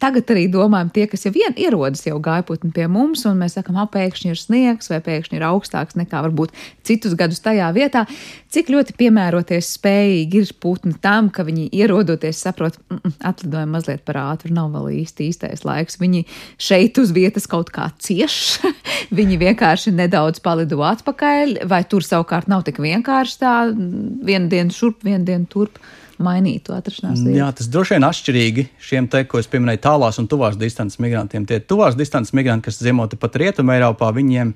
tagad arī domājam tie, kas jau vien ierodas jau gājputni pie mums un mēs sakam, apēkšņi ir sniegs vai pēkšņi ir augstāks nekā varbūt citus gadus tajā vietā, cik ļoti piemēroties spēj spējīgi ir putni tam, ka viņi ierodoties saprot, mm, mm, atlidojam mazliet par ātru, nav vēl īsti īstais laiks. Viņi šeit uz vietas kaut kā cieš, (laughs) viņi vienkārši nedaudz palido atpakaļ, vai tur savukārt nav tik vienkārši tā vienu dienu šurp, vienu dienu turp mainīt to atrašanās vietu.
Jā, tas droši vien atšķirīgi šiem te, ko es pieminēju, tālās un tuvās distances migrantiem. Tie tuvās distances migranti, kas ziemoti pat Rietumē, Eiropā, viņiem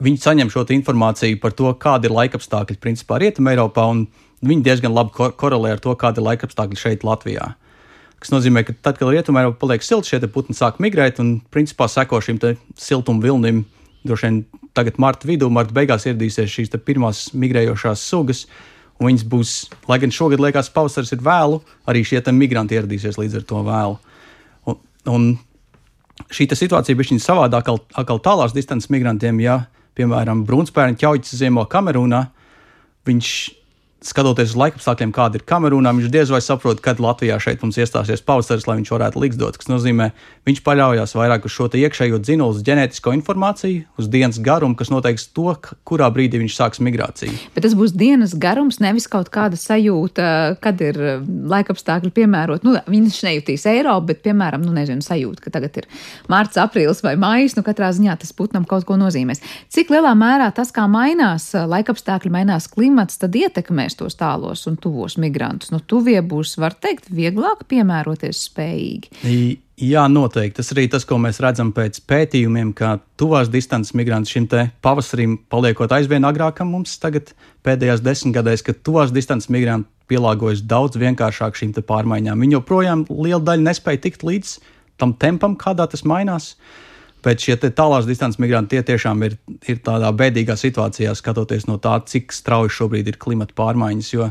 viņi saņem šo informāciju par to, kāda ir laikapstākļi principā Rietumē, Eiropā. Un viņi diezgan labi ko korelē ar to, kāda ir laikapstākļi šeit Latvijā. Tas nozīmē, ka tad, kad rietumē paliek silts, šie putni sāk migrēt un principā seko šim siltuma vilnim. Droši vien tagad marta vidū, marta beigās ieradīsies šīs pirmās migrējošās sugas. Viņas būs, lai gan šogad liekas, pavasaris ir vēlu, arī šie migranti ieradīsies līdz ar to vēlu. Un, un šī situācija bija viņa savādāk, atkal tālās distances migrantiem. Ja, piemēram, brūnspērni ķauģis ziemo Kamerūnā, viņš skatoties uz laikapstākļiem, kāda ir Kamerūnā, viņš diez vai saprot, kad Latvijā šeit mums iestāsies pavasaris, lai viņš varētu liksdot. Tas nozīmē, viņš paļaujas vairāk uz šo iekšējo dzinulu, uz ģenētisko informāciju, uz dienas garumu, kas noteiks to, kurā brīdī viņš sāks migrāciju.
Bet tas būs dienas garums, nevis kaut kāda sajūta, kad ir uh, laikapstākļi piemērot. Nu, viņš nejutīs Eiropu, bet, piemēram, nu, nezinu, sajūta, ka tagad ir mārts, aprīlis vai maijs, nu, katrā ziņā tas putnam kaut ko nozīmēs. Cik lielā mērā tas, kā mainās uh, laikapstākļi, mainās klimats, tad ietekmē ietekmēs tos tālos un tuvos migrantus. Nu, tuvie būs, var teikt, vieglāk piemēroties spējīgi.
Jā, noteikti. Tas arī tas, ko mēs redzam pēc pētījumiem, ka tuvās distances migranti šim pavasarim paliekot aizvien agrākam mums tagad pēdējās desmitgadēs, ka tuvās distances migranti pielāgojas daudz vienkāršāk šīm pārmaiņām. Viņi joprojām liela daļa nespēja tikt līdz tam tempam, kādā tas mainās. Uh, Bet šie tālās distances migranti tie tiešām ir, ir tādā bēdīgā situācijā, skatoties no tā, cik strauji šobrīd ir klimata pārmaiņas. Jo,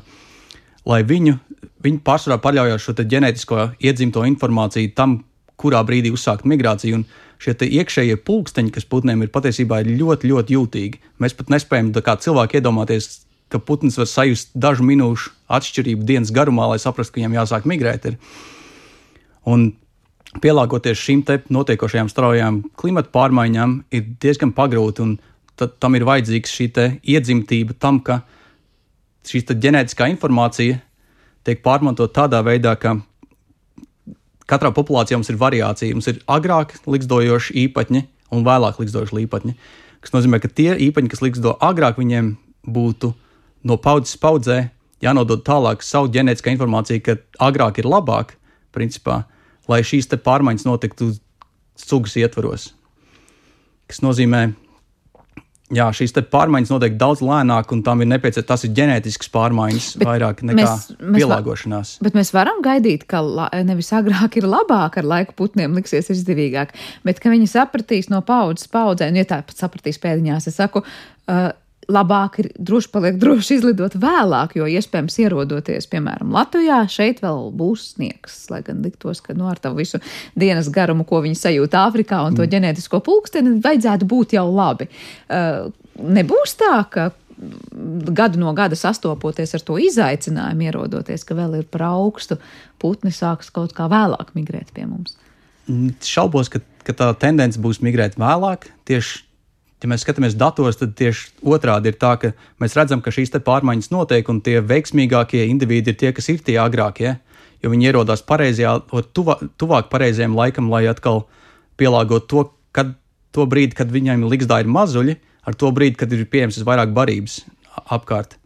lai viņu, viņi pārsvarā paļaujas šo ģenētisko iedzimto informāciju tam, kurā brīdī uzsākt migrāciju. Un šie iekšējie pulksteņi, kas putniem ir patiesībā ir ļoti, ļoti jūtīgi. Mēs pat nespējam kā cilvēki iedomāties, ka putns var sajust dažu minūšu atšķirību dienas garumā, lai saprastu, ka viņam jāsāk migrēt. Ir. Un pielāgoties šīm notiekošajām straujām klimata pārmaiņām ir diezgan pagrūti. Tam ir vajadzīga šī iedzimtība tam, ka šī ģenētiskā informācija tiek pārmantot tādā veidā, ka katrā populācijā mums ir variācija. Mums ir agrāk likstojoši īpatņi un vēlāk likstojoši īpatņi. Tas nozīmē, ka tie īpaņi, kas liksto agrāk, viņiem būtu no paudzes paudzē jānodod tālāk savu ģenētiskā informācija, ka agrāk ir labāk, principā, lai šīs pārmaiņas notiktu sugas ietvaros. Tas nozīmē, Jā, šīs pārmaiņas notiek daudz lēnāk, un tam ir nepieciešams. Tas ir ģenētisks pārmaiņas bet vairāk nekā mēs, mēs pielāgošanās.
Bet mēs varam gaidīt, ka la, nevis agrāk ir labāk, ar laiku putniem liksies izdevīgāk, bet ka viņi sapratīs no paudzes paudzē, un ja tāpat sapratīs pēdiņās, es saku. Uh, labāk ir droši paliek droši izlidot vēlāk, jo iespējams ierodoties, piemēram, Latvijā, šeit vēl būs sniegs. Lai gan liktos, ka nu, ar tavu visu dienas garumu, ko viņi sajūt Āfrikā un to mm. ģenētisko pulksteni, vajadzētu būt jau labi. Uh, nebūs tā, ka gadu no gada sastopoties ar to izaicinājumu, ierodoties, ka vēl ir par augstu, putni sāks kaut kā vēlāk migrēt pie mums.
Mm, šaubos, ka, ka tā tendence būs migrēt vēlāk. Tieši ja mēs skatāmies datos, tad tieši otrādi ir tā, ka mēs redzam, ka šīs pārmaiņas notiek, un tie veiksmīgākie indivīdi ir tie, kas ir tie agrākie, jo viņi ierodās pareizajā, tuvā, tuvāk pareizajam laikam, lai atkal pielāgotu to, kad, to brīdi, kad viņiem liksdā ir mazuļi, ar to brīdi, kad ir pieejams vairāk barības apkārt.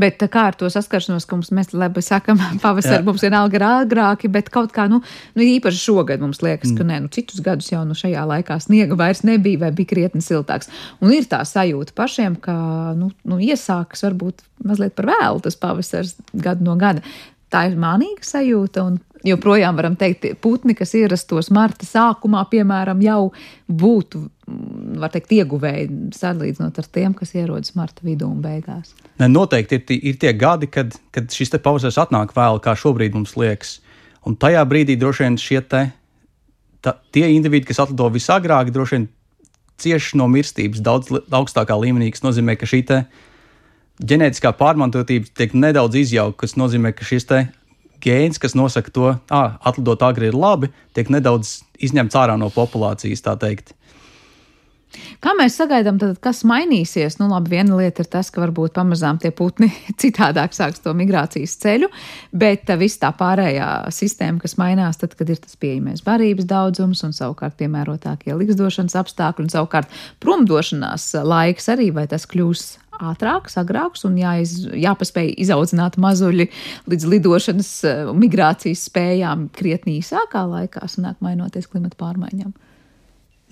Bet kā ar to saskaršanos, ka mums, mēs labi sakam, (laughs) pavasarī mums ir agrāki, bet kaut kā, nu, nu īpaši šogad mums liekas, mm. ka nē, nu citus gadus jau nu šajā laikā sniega vairs nebija vai bija krietni siltāks. Un ir tā sajūta pašiem, ka, nu, nu iesākas varbūt mazliet par vēlu tas pavasars gadu no gada. Tā ir mānīga sajūta, un joprojām varam teikt, putni, kas ierastos marta sākumā, piemēram, jau būtu, mm, var teikt, ieguvēji salīdzinot ar tiem, kas ierodas marta vidū un beigās.
Ne, noteikti ir, ir tie gadi, kad, kad šis pavasaris atnāk vēl, kā šobrīd mums liekas. Un tajā brīdī droši vien šie te, ta, tie individi, kas atlido visagrāk, droši vien cieši no mirstības daudz augstākā līmenī, kas nozīmē, ka šī ģenētiskā pārmantotība tiek nedaudz izjaukta, kas nozīmē, ka šis gēns, kas nosaka to, ka atlidot agri ir labi, tiek nedaudz izņemts ārā no populācijas, tā teikt.
Kā mēs sagaidām, tad, kas mainīsies? Nu, labi, viena lieta ir tas, ka varbūt pamazām tie putni (laughs) citādāk sāks to migrācijas ceļu, bet viss tā pārējā sistēma, kas mainās, tad, kad ir tas pieejamais barības daudzums un savukārt piemērotākie liksdošanas apstākļi un savukārt promdošanās laiks arī, vai tas kļūs ātrāks, agrāks un jāiz, jāpaspēj izaudzināt mazuļi līdz lidošanas uh, migrācijas spējām krietni īsākā laikā, sanāk mainoties klimata pārmaiņām.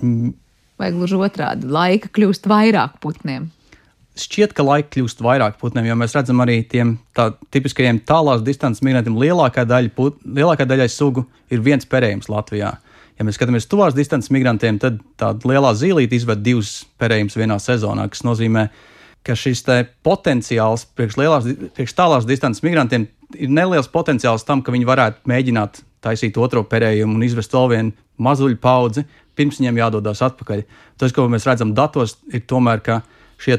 Mm. Vai gluži otrādi, laika kļūst vairāk putniem?
šķiet, ka laika kļūst vairāk putniem, jo mēs redzam arī tiem tā, tipiskajiem tālās distances migrantiem. Lielākā daļa, put, lielākā daļai sugu ir viens perējums Latvijā. Ja mēs skatāmies tuvās distances migrantiem, tad tāda lielā zīlīte izved divus perējumus vienā sezonā, kas nozīmē, ka šis potenciāls priekš, lielās, priekš tālās distances migrantiem ir neliels potenciāls tam, ka viņi varētu mēģināt taisīt otro perējumu un izvest vēl vienu mazuļu paudzi, pirms viņiem jādodas atpakaļ. Tas, ko mēs redzam datos, ir tomēr, ka šie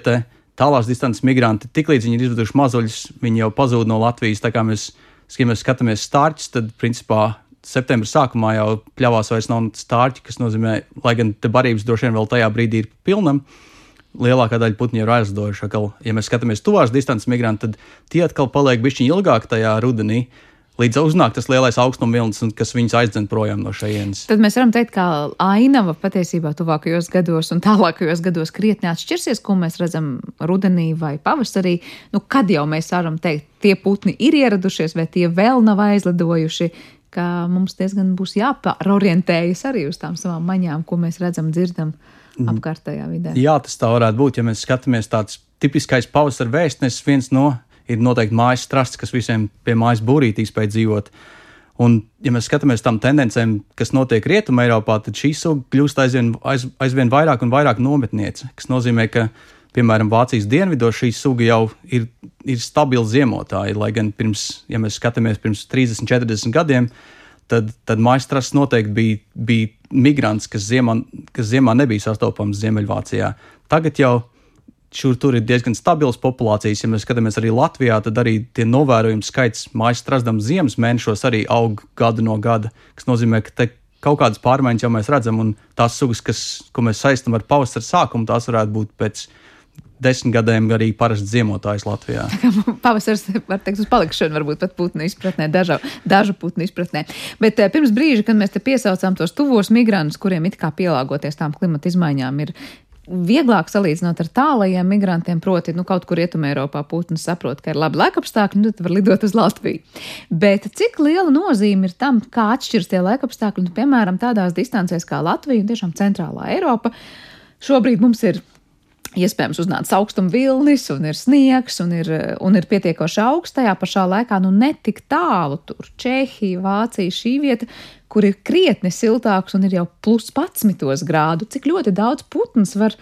tālās distances migranti, tiklīdz viņi ir izveduši mazuļus, viņi jau pazūd no Latvijas. Tā kā mēs, ja mēs skatāmies stārķus, tad principā septembra sākumā jau pļāvās vairs nav stārķi, kas nozīmē, lai gan te barības droši vien vēl tajā brīdī ir pilnam. Lielākā daļa putnu ir aizlidojuši. Ja mēs skatāmies tuvās distances migranti, tad tie atkal paliek bišķiņi ilgāk tajā rudenī, līdz uznāk tas lielais augstuma vilnis, kas viņus aizdzen projām no šejienes.
Tad mēs varam teikt, ka ainava patiesībā tuvākajos gados un tālākajos gados krietni atšķirsies, ko mēs redzam rudenī vai pavasarī. Nu, kad jau mēs varam teikt, tie putni ir ieradušies vai tie vēl nav aizlidojuši, ka mums diezgan būs jāpārorientējas arī uz tām savām maņām, ko mēs redzam, dzirdam mm. apkārtējā vidē.
Jā, tas tā varētu būt, ja mēs skatāmies tāds tipiskais pavasara vēstnesis, viens no ir noteikti mājas strasts, kas visiem pie mājas būrītī spēj dzīvot. Un, ja mēs skatāmies tam tendencēm, kas notiek Rietumē, Eiropā, tad šī suga kļūst aizvien, aiz, aizvien vairāk un vairāk nometniece. Tas nozīmē, ka, piemēram, Vācijas dienvidos šī suga jau ir, ir stabila ziemotāja. Lai gan pirms, ja mēs skatāmies pirms 30, 40 gadiem, tad, tad maistras noteikti bija, bija migrants, kas ziemā, kas ziemā nebija sastopams Ziemeļvācijā. Tagad jau šur tur ir diezgan stabilas populācijas. Ja mēs skatāmies arī Latvijā, tad arī tie novērojumi skaits mājas strazdam ziemas mēnešos arī aug gadu no gada, kas nozīmē, ka te kaut kādas pārmaiņas jau mēs redzam, un tās sugas, kas, ko mēs saistām ar pavasara sākumu, tās varētu būt pēc desmit gadiem arī parasts ziemotājs Latvijā. (laughs)
Pavasaris, var teikt, uz palikšanu, varbūt pat putnu izpratnē, dažu, dažu putnu izpratnē. Bet eh, pirms brīža, kad mēs te piesaucām tos tuvos migrantus, kuriem it kā pielāgoties tām klimata izmaiņām ir vieglāk salīdzinot ar tālajiem migrantiem, proti, nu, kaut kur rietumē Eiropā putns saprot, ka ir labi laikapstākļi, nu, tad var lidot uz Latviju. Bet cik liela nozīme ir tam, kā atšķiras tie laikapstākļi, nu, piemēram, tādās distancēs kā Latvija un tiešām centrālā Eiropa? Šobrīd mums ir iespējams uznāca augstuma vilnis, un ir sniegs, un ir, un ir pietiekoši augsts. Tajā pašā laikā, nu, netik tālu tur Čehija, Vācija, šī vieta, kur ir krietni siltāks un ir jau plus 11 grādu. Cik ļoti daudz putns var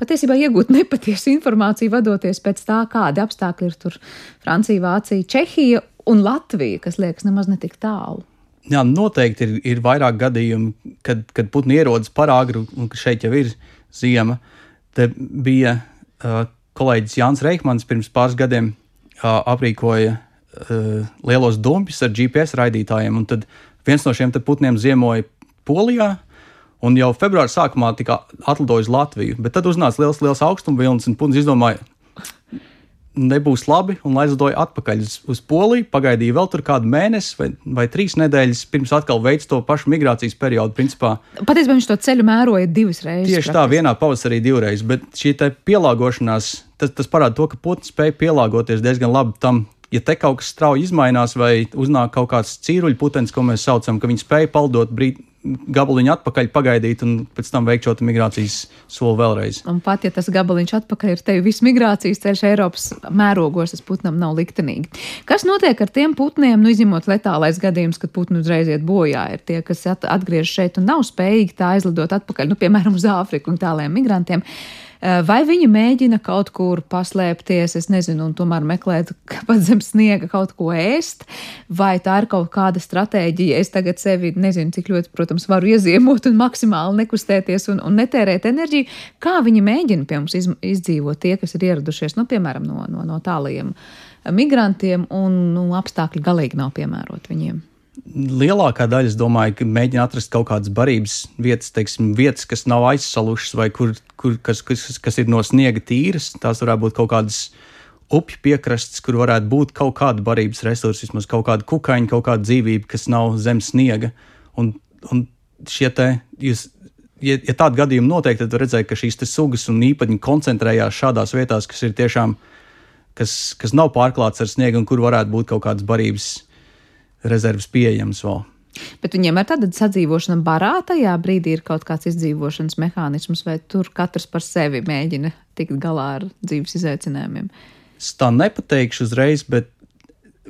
patiesībā iegūt (laughs) nepatiesu informāciju, vadoties pēc tā, kādi apstākļi ir tur Francija, Vācija, Čehija un Latvija, kas liekas nemaz netik tālu.
Jā, noteikti ir, ir vairāk gadījumu, kad, kad putni ierodas par agru un šeit jau ir ziema. Uh, Te bija uh, kolēģis Jānis Reikmans pirms pāris gadiem uh, aprīkoja uh, lielos dumpjus ar GPS raidītājiem, un tad viens no šiem putniem ziemoja Polijā. Un jau februāra sākumā tika atlidojis Latviju, bet tad uznāca liels, liels augstuma vilnis, un putns izdomāja, nebūs labi un aizlidoja atpakaļ uz, uz Poliju. Pagaidīja vēl tur kādu mēnesi vai, vai trīs nedēļas, pirms atkal veids to pašu migrācijas periodu. Principā,
Patiesībā viņš to ceļu mēroja divas reizes.
Tieši tā, vienā pavasarī divreiz, bet šī pielāgošanās, tas, tas parāda to, ka putns spēja pielāgoties diezgan labi tam. Ja te kaut kas strauji izmainās, vai uznāk kaut kāds cīruļu putekļs, ko mēs saucam, ka viņi spēja paldot brīdi, gabaliņu atpakaļ pagaidīt un pēc tam veikt šo migrācijas soli vēlreiz.
Un pat ja tas gabaliņš atpakaļ ir tevi viss migrācijas ceļš Eiropas mērogos, tas putnam nav liktenīgi. Kas notiek ar tiem putniem, nu izņemot letālais gadījums, kad putni uzreiz iet bojā, ir tie, kas atgriežas šeit un nav spējīgi tā aizlidot atpakaļ, nu piemēram uz Āfriku un tāliem migrantiem. Eh, vai viņi mēģina kaut kur paslēpties, es nezinu, un tomēr meklēt pat zem sniega kaut ko ēst, vai tā ir kaut kāda stratēģija. Es tagad sevi nezinu, cik ļoti, protams, varu ieziemot un maksimāli nekustēties un, un netērēt enerģiju. Kā viņi mēģina pie mums iz, izdzīvot tie, kas ir ieradušies, nu, piemēram, no, no, no tālajiem migrantiem, un nu, apstākļi galīgi nav piemēroti viņiem
lielākā daļa, es domāju, ka mēģina atrast kaut kādas barības vietas, teiksim, vietas, kas nav aizsalušas vai kur, kur, kas, kas, kas ir no sniega tīras. Tās varētu būt kaut kādas upju piekrastes, kur varētu būt kaut kāda barības resursa, vismaz kaut kāda kukaiņa, kaut kāda dzīvība, kas nav zem sniega. Un, un šie te, jūs, ja, ja tādi gadījumi notiek, tad redzēt, ka šīs sugas un īpaņi koncentrējās šādās vietās, kas ir tiešām, kas, kas nav pārklāts ar sniegu un kur varētu būt kaut kādas barības rezerves pieejamas vēl.
Bet viņiem ir tāda sadzīvošana barā, tajā brīdī ir kaut kāds izdzīvošanas mehānisms, vai tur katrs par sevi mēģina tikt galā ar dzīves izaicinājumiem?
Es tā nepateikšu uzreiz, bet,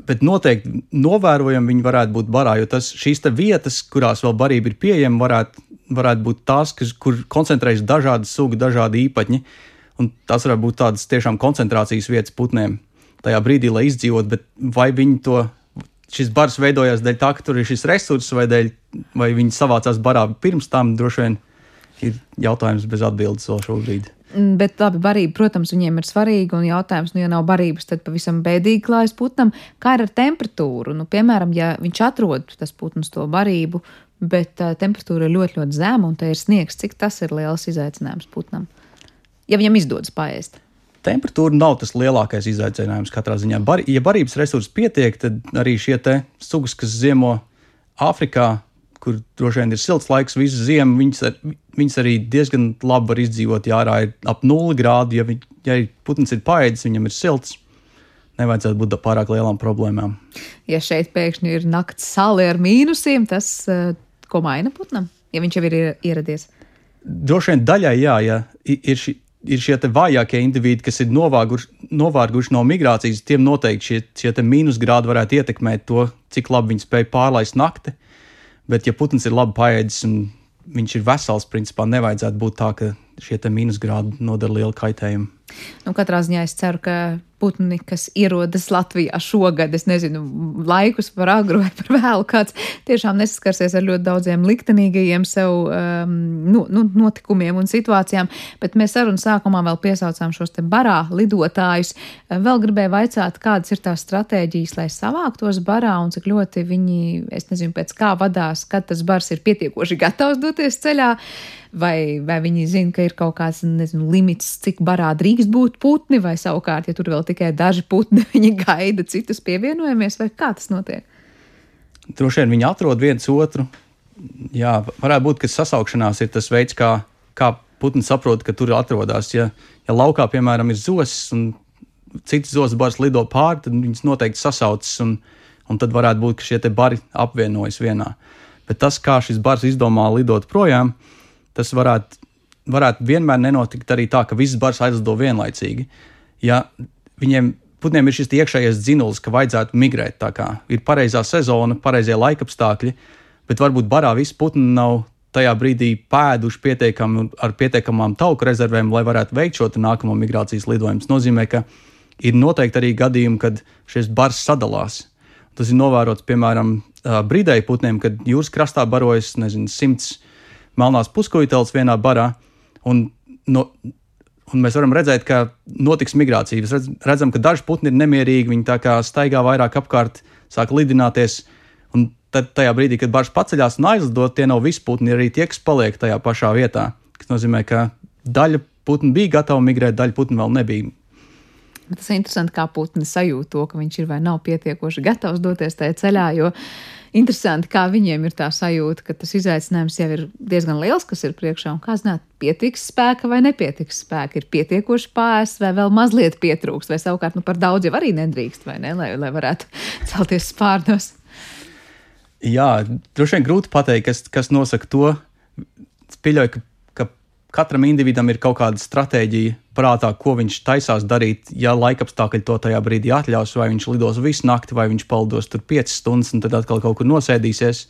bet noteikti novērojami viņi varētu būt barā, jo tas, šīs vietas, kurās vēl barība ir pieejama, varētu, varētu būt tās, kas, kur koncentrējas dažādi sugi, dažādi īpaņi. Un tas varētu būt tādas tiešām koncentrācijas vietas putniem tajā brīdī, lai izdzīvotu, bet vai viņi to šis bars veidojās dēļ tā, ka tur ir šis resurss, vai, dēļ, vai viņi savācās barā pirms tam, droši vien ir jautājums bez atbildes vēl šobrīd.
Mm, bet labi, barība, protams, viņiem ir svarīga, un jautājums, nu, ja nav barības, tad pavisam bēdīgi klājas putnam. Kā ir ar temperatūru? Nu, piemēram, ja viņš atrod tas putns to barību, bet uh, temperatūra ir ļoti, ļoti zema, un te ir sniegs, cik tas ir liels izaicinājums putnam? Ja viņam izdodas paēst.
Temperatūra nav tas lielākais izaicinājums katrā ziņā. Bar, ja barības resursi pietiek, tad arī šie sugas, kas ziemo Āfrikā, kur droši vien ir silts laiks visu ziemu, viņas, ar, viņas arī diezgan labi var izdzīvot. Ja ārā ir ap 0 grādu, ja, viņ, ja putns ir paēdis, viņam ir silts. Nevajadzētu būt pārāk lielām problēmām.
Ja šeit pēkšņi ir nakts sāli ar mīnusiem, tas eh, ko maina putnam, ja viņš jau ir ieradies?
Droši vien daļai jā, ja ir šī ir šie vājākie indivīdi, kas ir novārguši, novārguši no migrācijas, tiem noteikti šie, šie mīnusgrādi varētu ietekmēt to, cik labi viņi spēj pārlaist nakti. Bet, ja putns ir labi paēdis un viņš ir vesels, principā nevajadzētu būt tā, ka šie mīnusgrādi nodara lielu kaitējumu.
Nu, katrā ziņā es ceru, ka putni, kas ierodas Latvijā šogad, es nezinu, laikus par agru vai par vēlu, kāds tiešām nesaskarsies ar ļoti daudziem liktenīgajiem sev um, nu, nu, notikumiem un situācijām, bet mēs sarunas sākumā vēl piesaucām šos te barā lidotājus. Vēl gribēju vaicāt, kādas ir tās stratēģijas, lai savāktos barā un cik ļoti viņi, es nezinu, pēc kā vadās, kad tas bars ir pietiekoši gatavs doties ceļā, vai, vai viņi zina, ka ir kaut kāds, nezinu, limits, cik barā drīkst būt putni, vai savukārt, ja tur vēl tikai daži putni, (laughs) viņi gaida citus pievienojamies, vai kā tas notiek?
Droši vien viņi atrod viens otru. Jā, varētu būt, ka sasaukšanās ir tas veids, kā, kā putns saprot, ka tur atrodas. Ja, ja laukā, piemēram, ir zosis un citas zosas baras lido pāri, tad viņas noteikti sasaucas, un, un tad varētu būt, ka šie bari apvienojas vienā. Bet tas, kā šis bars izdomā lidot projām, tas varētu, varētu vienmēr nenotikt arī tā, ka visas baras aizlido vienlaicīgi. Ja viņiem putniem ir šis iekšējais dzinulis, ka vajadzētu migrēt. Tā kā ir pareizā sezona, pareizie laikapstākļi, bet varbūt barā visi putni nav tajā brīdī pēduši pietiekami ar pietiekamām tauku rezervēm, lai varētu veikt šo nākamo migrācijas lidojumu. Tas nozīmē, ka ir noteikti arī gadījumi, kad šis bars sadalās. Tas ir novērots piemēram brīdēju putniem, kad jūras krastā barojas nezinu, simts melnās puskojiteles vienā barā. Un no, Un mēs varam redzēt, ka notiks migrācija. Mēs redzam, ka daži putni ir nemierīgi, viņi tā kā staigā vairāk apkārt, sāk lidināties. Un tad, tajā brīdī, kad bars paceļās un aizlidot, tie nav visi putni, arī tie, kas paliek tajā pašā vietā. Tas nozīmē, ka daļa putnu bija gatava migrēt, daļa putnu vēl nebija.
Tas ir interesanti, kā putni sajūt to, ka viņš ir vai nav pietiekoši gatavs doties tajā ceļā. Jo interesanti, kā viņiem ir tā sajūta, ka tas izaicinājums jau ir diezgan liels, kas ir priekšā. Un kā zināt, pietiks spēka vai nepietiks spēka, ir pietiekoši pāriest vai vēl mazliet pietrūkst, vai savukārt nu, par daudz jau arī nedrīkst, vai ne, lai, lai varētu (laughs) celties spārnos.
Jā, droši vien grūti pateikt, kas, kas nosaka to. Es pieļauju, ka katram individam ir kaut kāda stratēģija prātā, ko viņš taisās darīt, ja laikapstākļi to tajā brīdī atļaus, vai viņš lidos visu nakti, vai viņš palidos tur 5 stundas un tad atkal kaut kur nosēdīsies.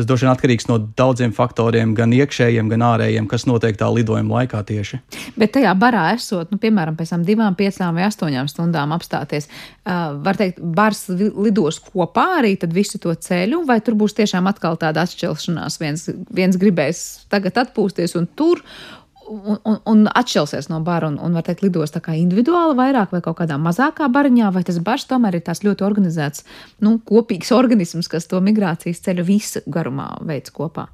Tas droši vien atkarīgs no daudziem faktoriem, gan iekšējiem, gan ārējiem, kas notiek tā lidojuma laikā tieši.
Bet tajā barā esot, nu, piemēram, pēc tam divām, piecām vai astoņām stundām apstāties, uh, var teikt, bars lidos kopā arī visu to ceļu, vai tur būs tiešām atkal tāda atšķelšanās. Viens, viens gribēs tagad atpūsties un tur, un, un, un atšķelsies no bara un, un var teikt, lidos tā kā individuāli vairāk vai kaut kādā mazākā bariņā, vai tas bars tomēr ir tās ļoti organizēts, nu, kopīgs (laughs) organisms, kas to migrācijas ceļu visu garumā veids kopā.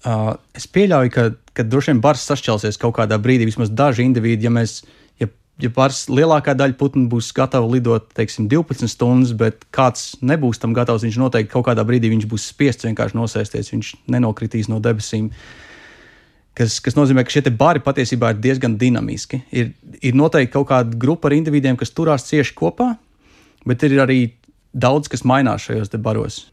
Uh, es pieļauju, ka, ka droši vien bars sašķelsies kaut kādā brīdī, vismaz daži indivīdi, ja mēs. Ja, bars lielākā daļa putnu būs gatava lidot, teiksim, 12 stundas, bet kāds nebūs tam gatavs, viņš noteikti kaut kādā brīdī būs spiests vienkārši nosēsties, viņš nenokritīs no debesīm. Uh, kas, kas nozīmē, ka šie bari patiesībā ir diezgan dinamiski. Ir, ir noteikti kaut kāda grupa ar individiem, kas turās cieši kopā, bet ir arī daudz kas mainās šajos baros.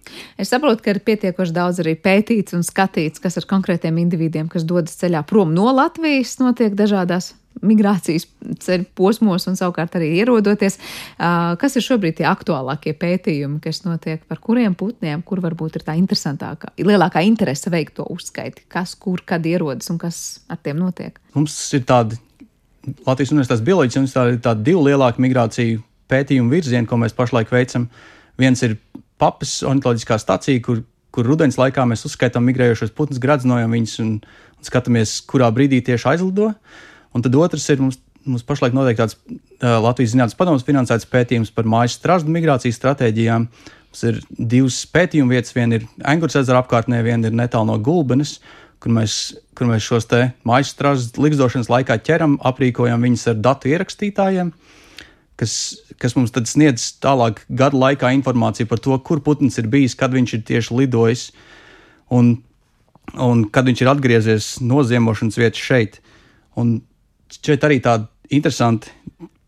Es saprotu, ka ir pietiekoši daudz arī pētīts un skatīts, kas ar konkrētiem individiem, kas dodas ceļā prom no Latvijas, notiek dažādās migrācijas ceļu posmos un savukārt arī ierodoties. Kas ir šobrīd tie aktuālākie pētījumi, kas notiek par kuriem putniem, kur varbūt ir tā interesantākā, lielākā interese veikt to uzskaiti, kas kur, kad ierodas un kas ar tiem notiek?
Mums ir tādi Latvijas Universitātes bioloģijas universitāte ir tādi divi lielāki migrāciju pētījumu virzieni, ko mēs pašlaik veicam. Viens ir papas ornitoloģiskā stacija, kur, kur rudens laikā mēs uzskaitām migrējošos putnus, gradzinojam viņus un, un skatāmies, kurā brīdī tieši aizlido. Un tad otrs ir mums, mums pašlaik notiek tāds uh, Latvijas Zinātnes padomus finansēts pētījums par mājas strāžu migrācijas stratēģijām. Mums ir divas pētījuma vietas, viena ir Engūras ezera apkārtnē, viena ir netālu no Gulbenes kur mēs, kur mēs šos mājas strāzes likstošanas laikā ķeram, aprīkojam viņus ar datu ierakstītājiem, kas, kas mums tad sniedz tālāk gada laikā informāciju par to, kur putns ir bijis, kad viņš ir tieši lidojis un, un kad viņš ir atgriezies no ziemošanas vietas šeit. Un šeit arī tādi interesanti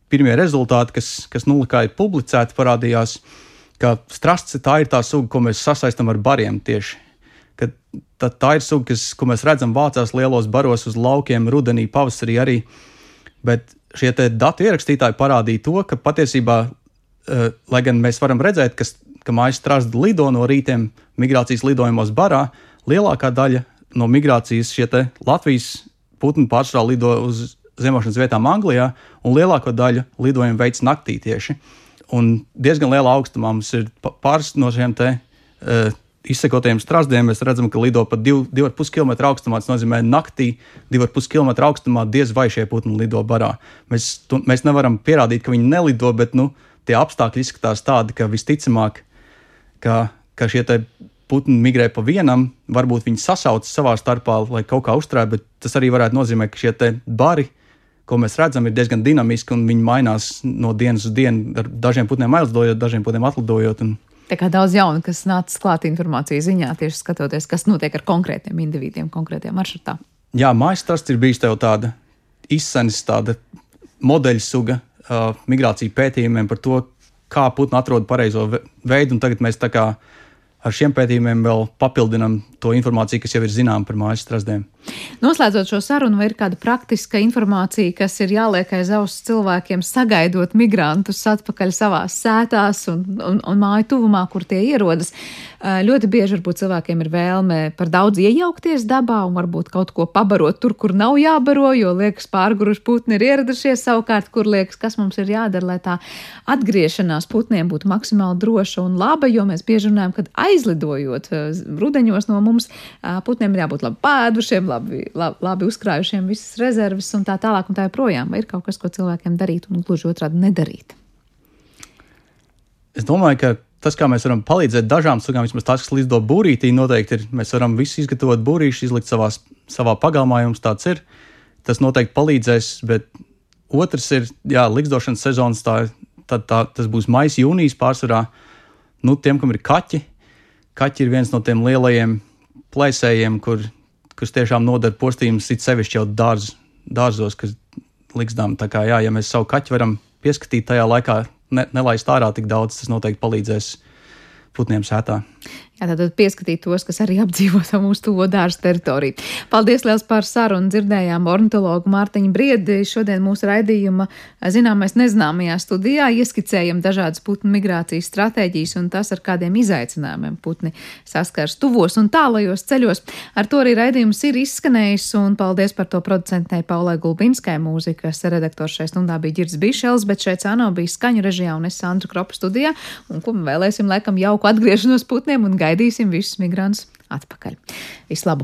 pirmie rezultāti, kas, kas nu ir publicēti, parādījās, ka strasts tā ir tā suga, ko mēs sasaistam ar bariem tieši ka tā, tā ir suga, kas, ko mēs redzam vācās lielos baros uz laukiem, rudenī, pavasarī arī. Bet šie datu ierakstītāji parādīja to, ka patiesībā, uh, lai gan mēs varam redzēt, ka, ka mājas strāzda lido no rītiem migrācijas lidojumos barā, lielākā daļa no migrācijas šie Latvijas putni pārsvarā lido uz zemošanas vietām Anglijā, un lielāko daļu lidojumu veids naktī tieši. Un diezgan lielā augstumā mums ir pāris no šiem te, uh, izsekotiem strazdiem mēs redzam, ka lido pat 2,5 km augstumā. Tas nozīmē, ka naktī 2,5 km augstumā diez vai šie putni lido barā. Mēs, tu, mēs nevaram pierādīt, ka viņi nelido, bet nu, tie apstākļi izskatās tādi, ka visticamāk, ka, ka šie putni migrē pa vienam, varbūt viņi sasaucas savā starpā, lai kaut kā uzturētu, bet tas arī varētu nozīmēt, ka šie bari, ko mēs redzam, ir diezgan dinamiski un viņi mainās no dienas uz dienu, ar dažiem putniem aizlidojot, dažiem putniem atlidojot. Un,
Tā kā daudz jaunu, kas nācis klāt informācijas ziņā, tieši skatoties, kas notiek ar konkrētiem individiem, konkrētiem maršrutā.
Jā, mājas trasts ir bijis tev tāda izsmeļs, tāda modeļa suga uh, migrāciju pētījumiem par to, kā putni atrod pareizo veidu. Tagad mēs kā ar šiem pētījumiem vēl papildinām to informāciju, kas jau ir zināma par mājas strastiem.
Noslēdzot šo sarunu, vai ir kāda praktiska informācija, kas ir jāliek aiz auss cilvēkiem, sagaidot migrantus atpakaļ savās sētās un, un, un māju tuvumā, kur tie ierodas? Ļoti bieži varbūt cilvēkiem ir vēlme par daudz iejaukties dabā un varbūt kaut ko pabarot tur, kur nav jābaro, jo liekas, pārguruši putni ir ieradušies savukārt, kur liekas, kas mums ir jādara, lai tā atgriešanās putniem būtu maksimāli droša un laba, jo mēs bieži runājam, kad aizlidojot rudeņos no mums, putniem ir jābūt labi pēdušiem, labi, labi, labi uzkrājušiem visas rezerves un tā tālāk un tā joprojām. Vai ir kaut kas, ko cilvēkiem darīt un gluži otrādi nedarīt?
Es domāju, ka tas, kā mēs varam palīdzēt dažām sugām, vismaz tās, kas lido būrītī, noteikti ir. Mēs varam visu izgatavot būrīšu, izlikt savās, savā pagalmā, ja mums tāds ir. Tas noteikti palīdzēs, bet otrs ir, jā, likstošanas sezonas, tā, tā, tā, tas būs maijs, jūnijas pārsvarā. Nu, tiem, kam ir kaķi, kaķi ir viens no tiem lielajiem plēsējiem, kur kas tiešām nodara postījumus, it sevišķi jau dārz, dārzos, kas liksdām. Tā kā, jā, ja mēs savu kaķu varam pieskatīt tajā laikā, ne, nelaist ārā tik daudz, tas noteikti palīdzēs putniem sētā.
Jā, tad pieskatīt tos, kas arī (laughs) apdzīvo mūsu tuvo dārza teritoriju. Paldies liels par sarunu. Dzirdējām ornitologu Mārtiņu Briedi. Šodien mūsu raidījuma zināmais nezināmajā studijā ieskicējam dažādas putnu migrācijas stratēģijas un tas, ar kādiem izaicinājumiem putni saskars tuvos un tālajos ceļos. Ar to arī raidījums ir izskanējis un paldies par to producentei Paulai Gulbinskai mūzikas redaktors šai stundā bija Girds Bišels, bet šeit Cāno bija skaņu režijā un es Sandra Kropa studijā un ko vēlēsim laikam jauku atgriešanos putniem un gaidīsim gaidīsim visus migrantus atpakaļ. Vislabāk!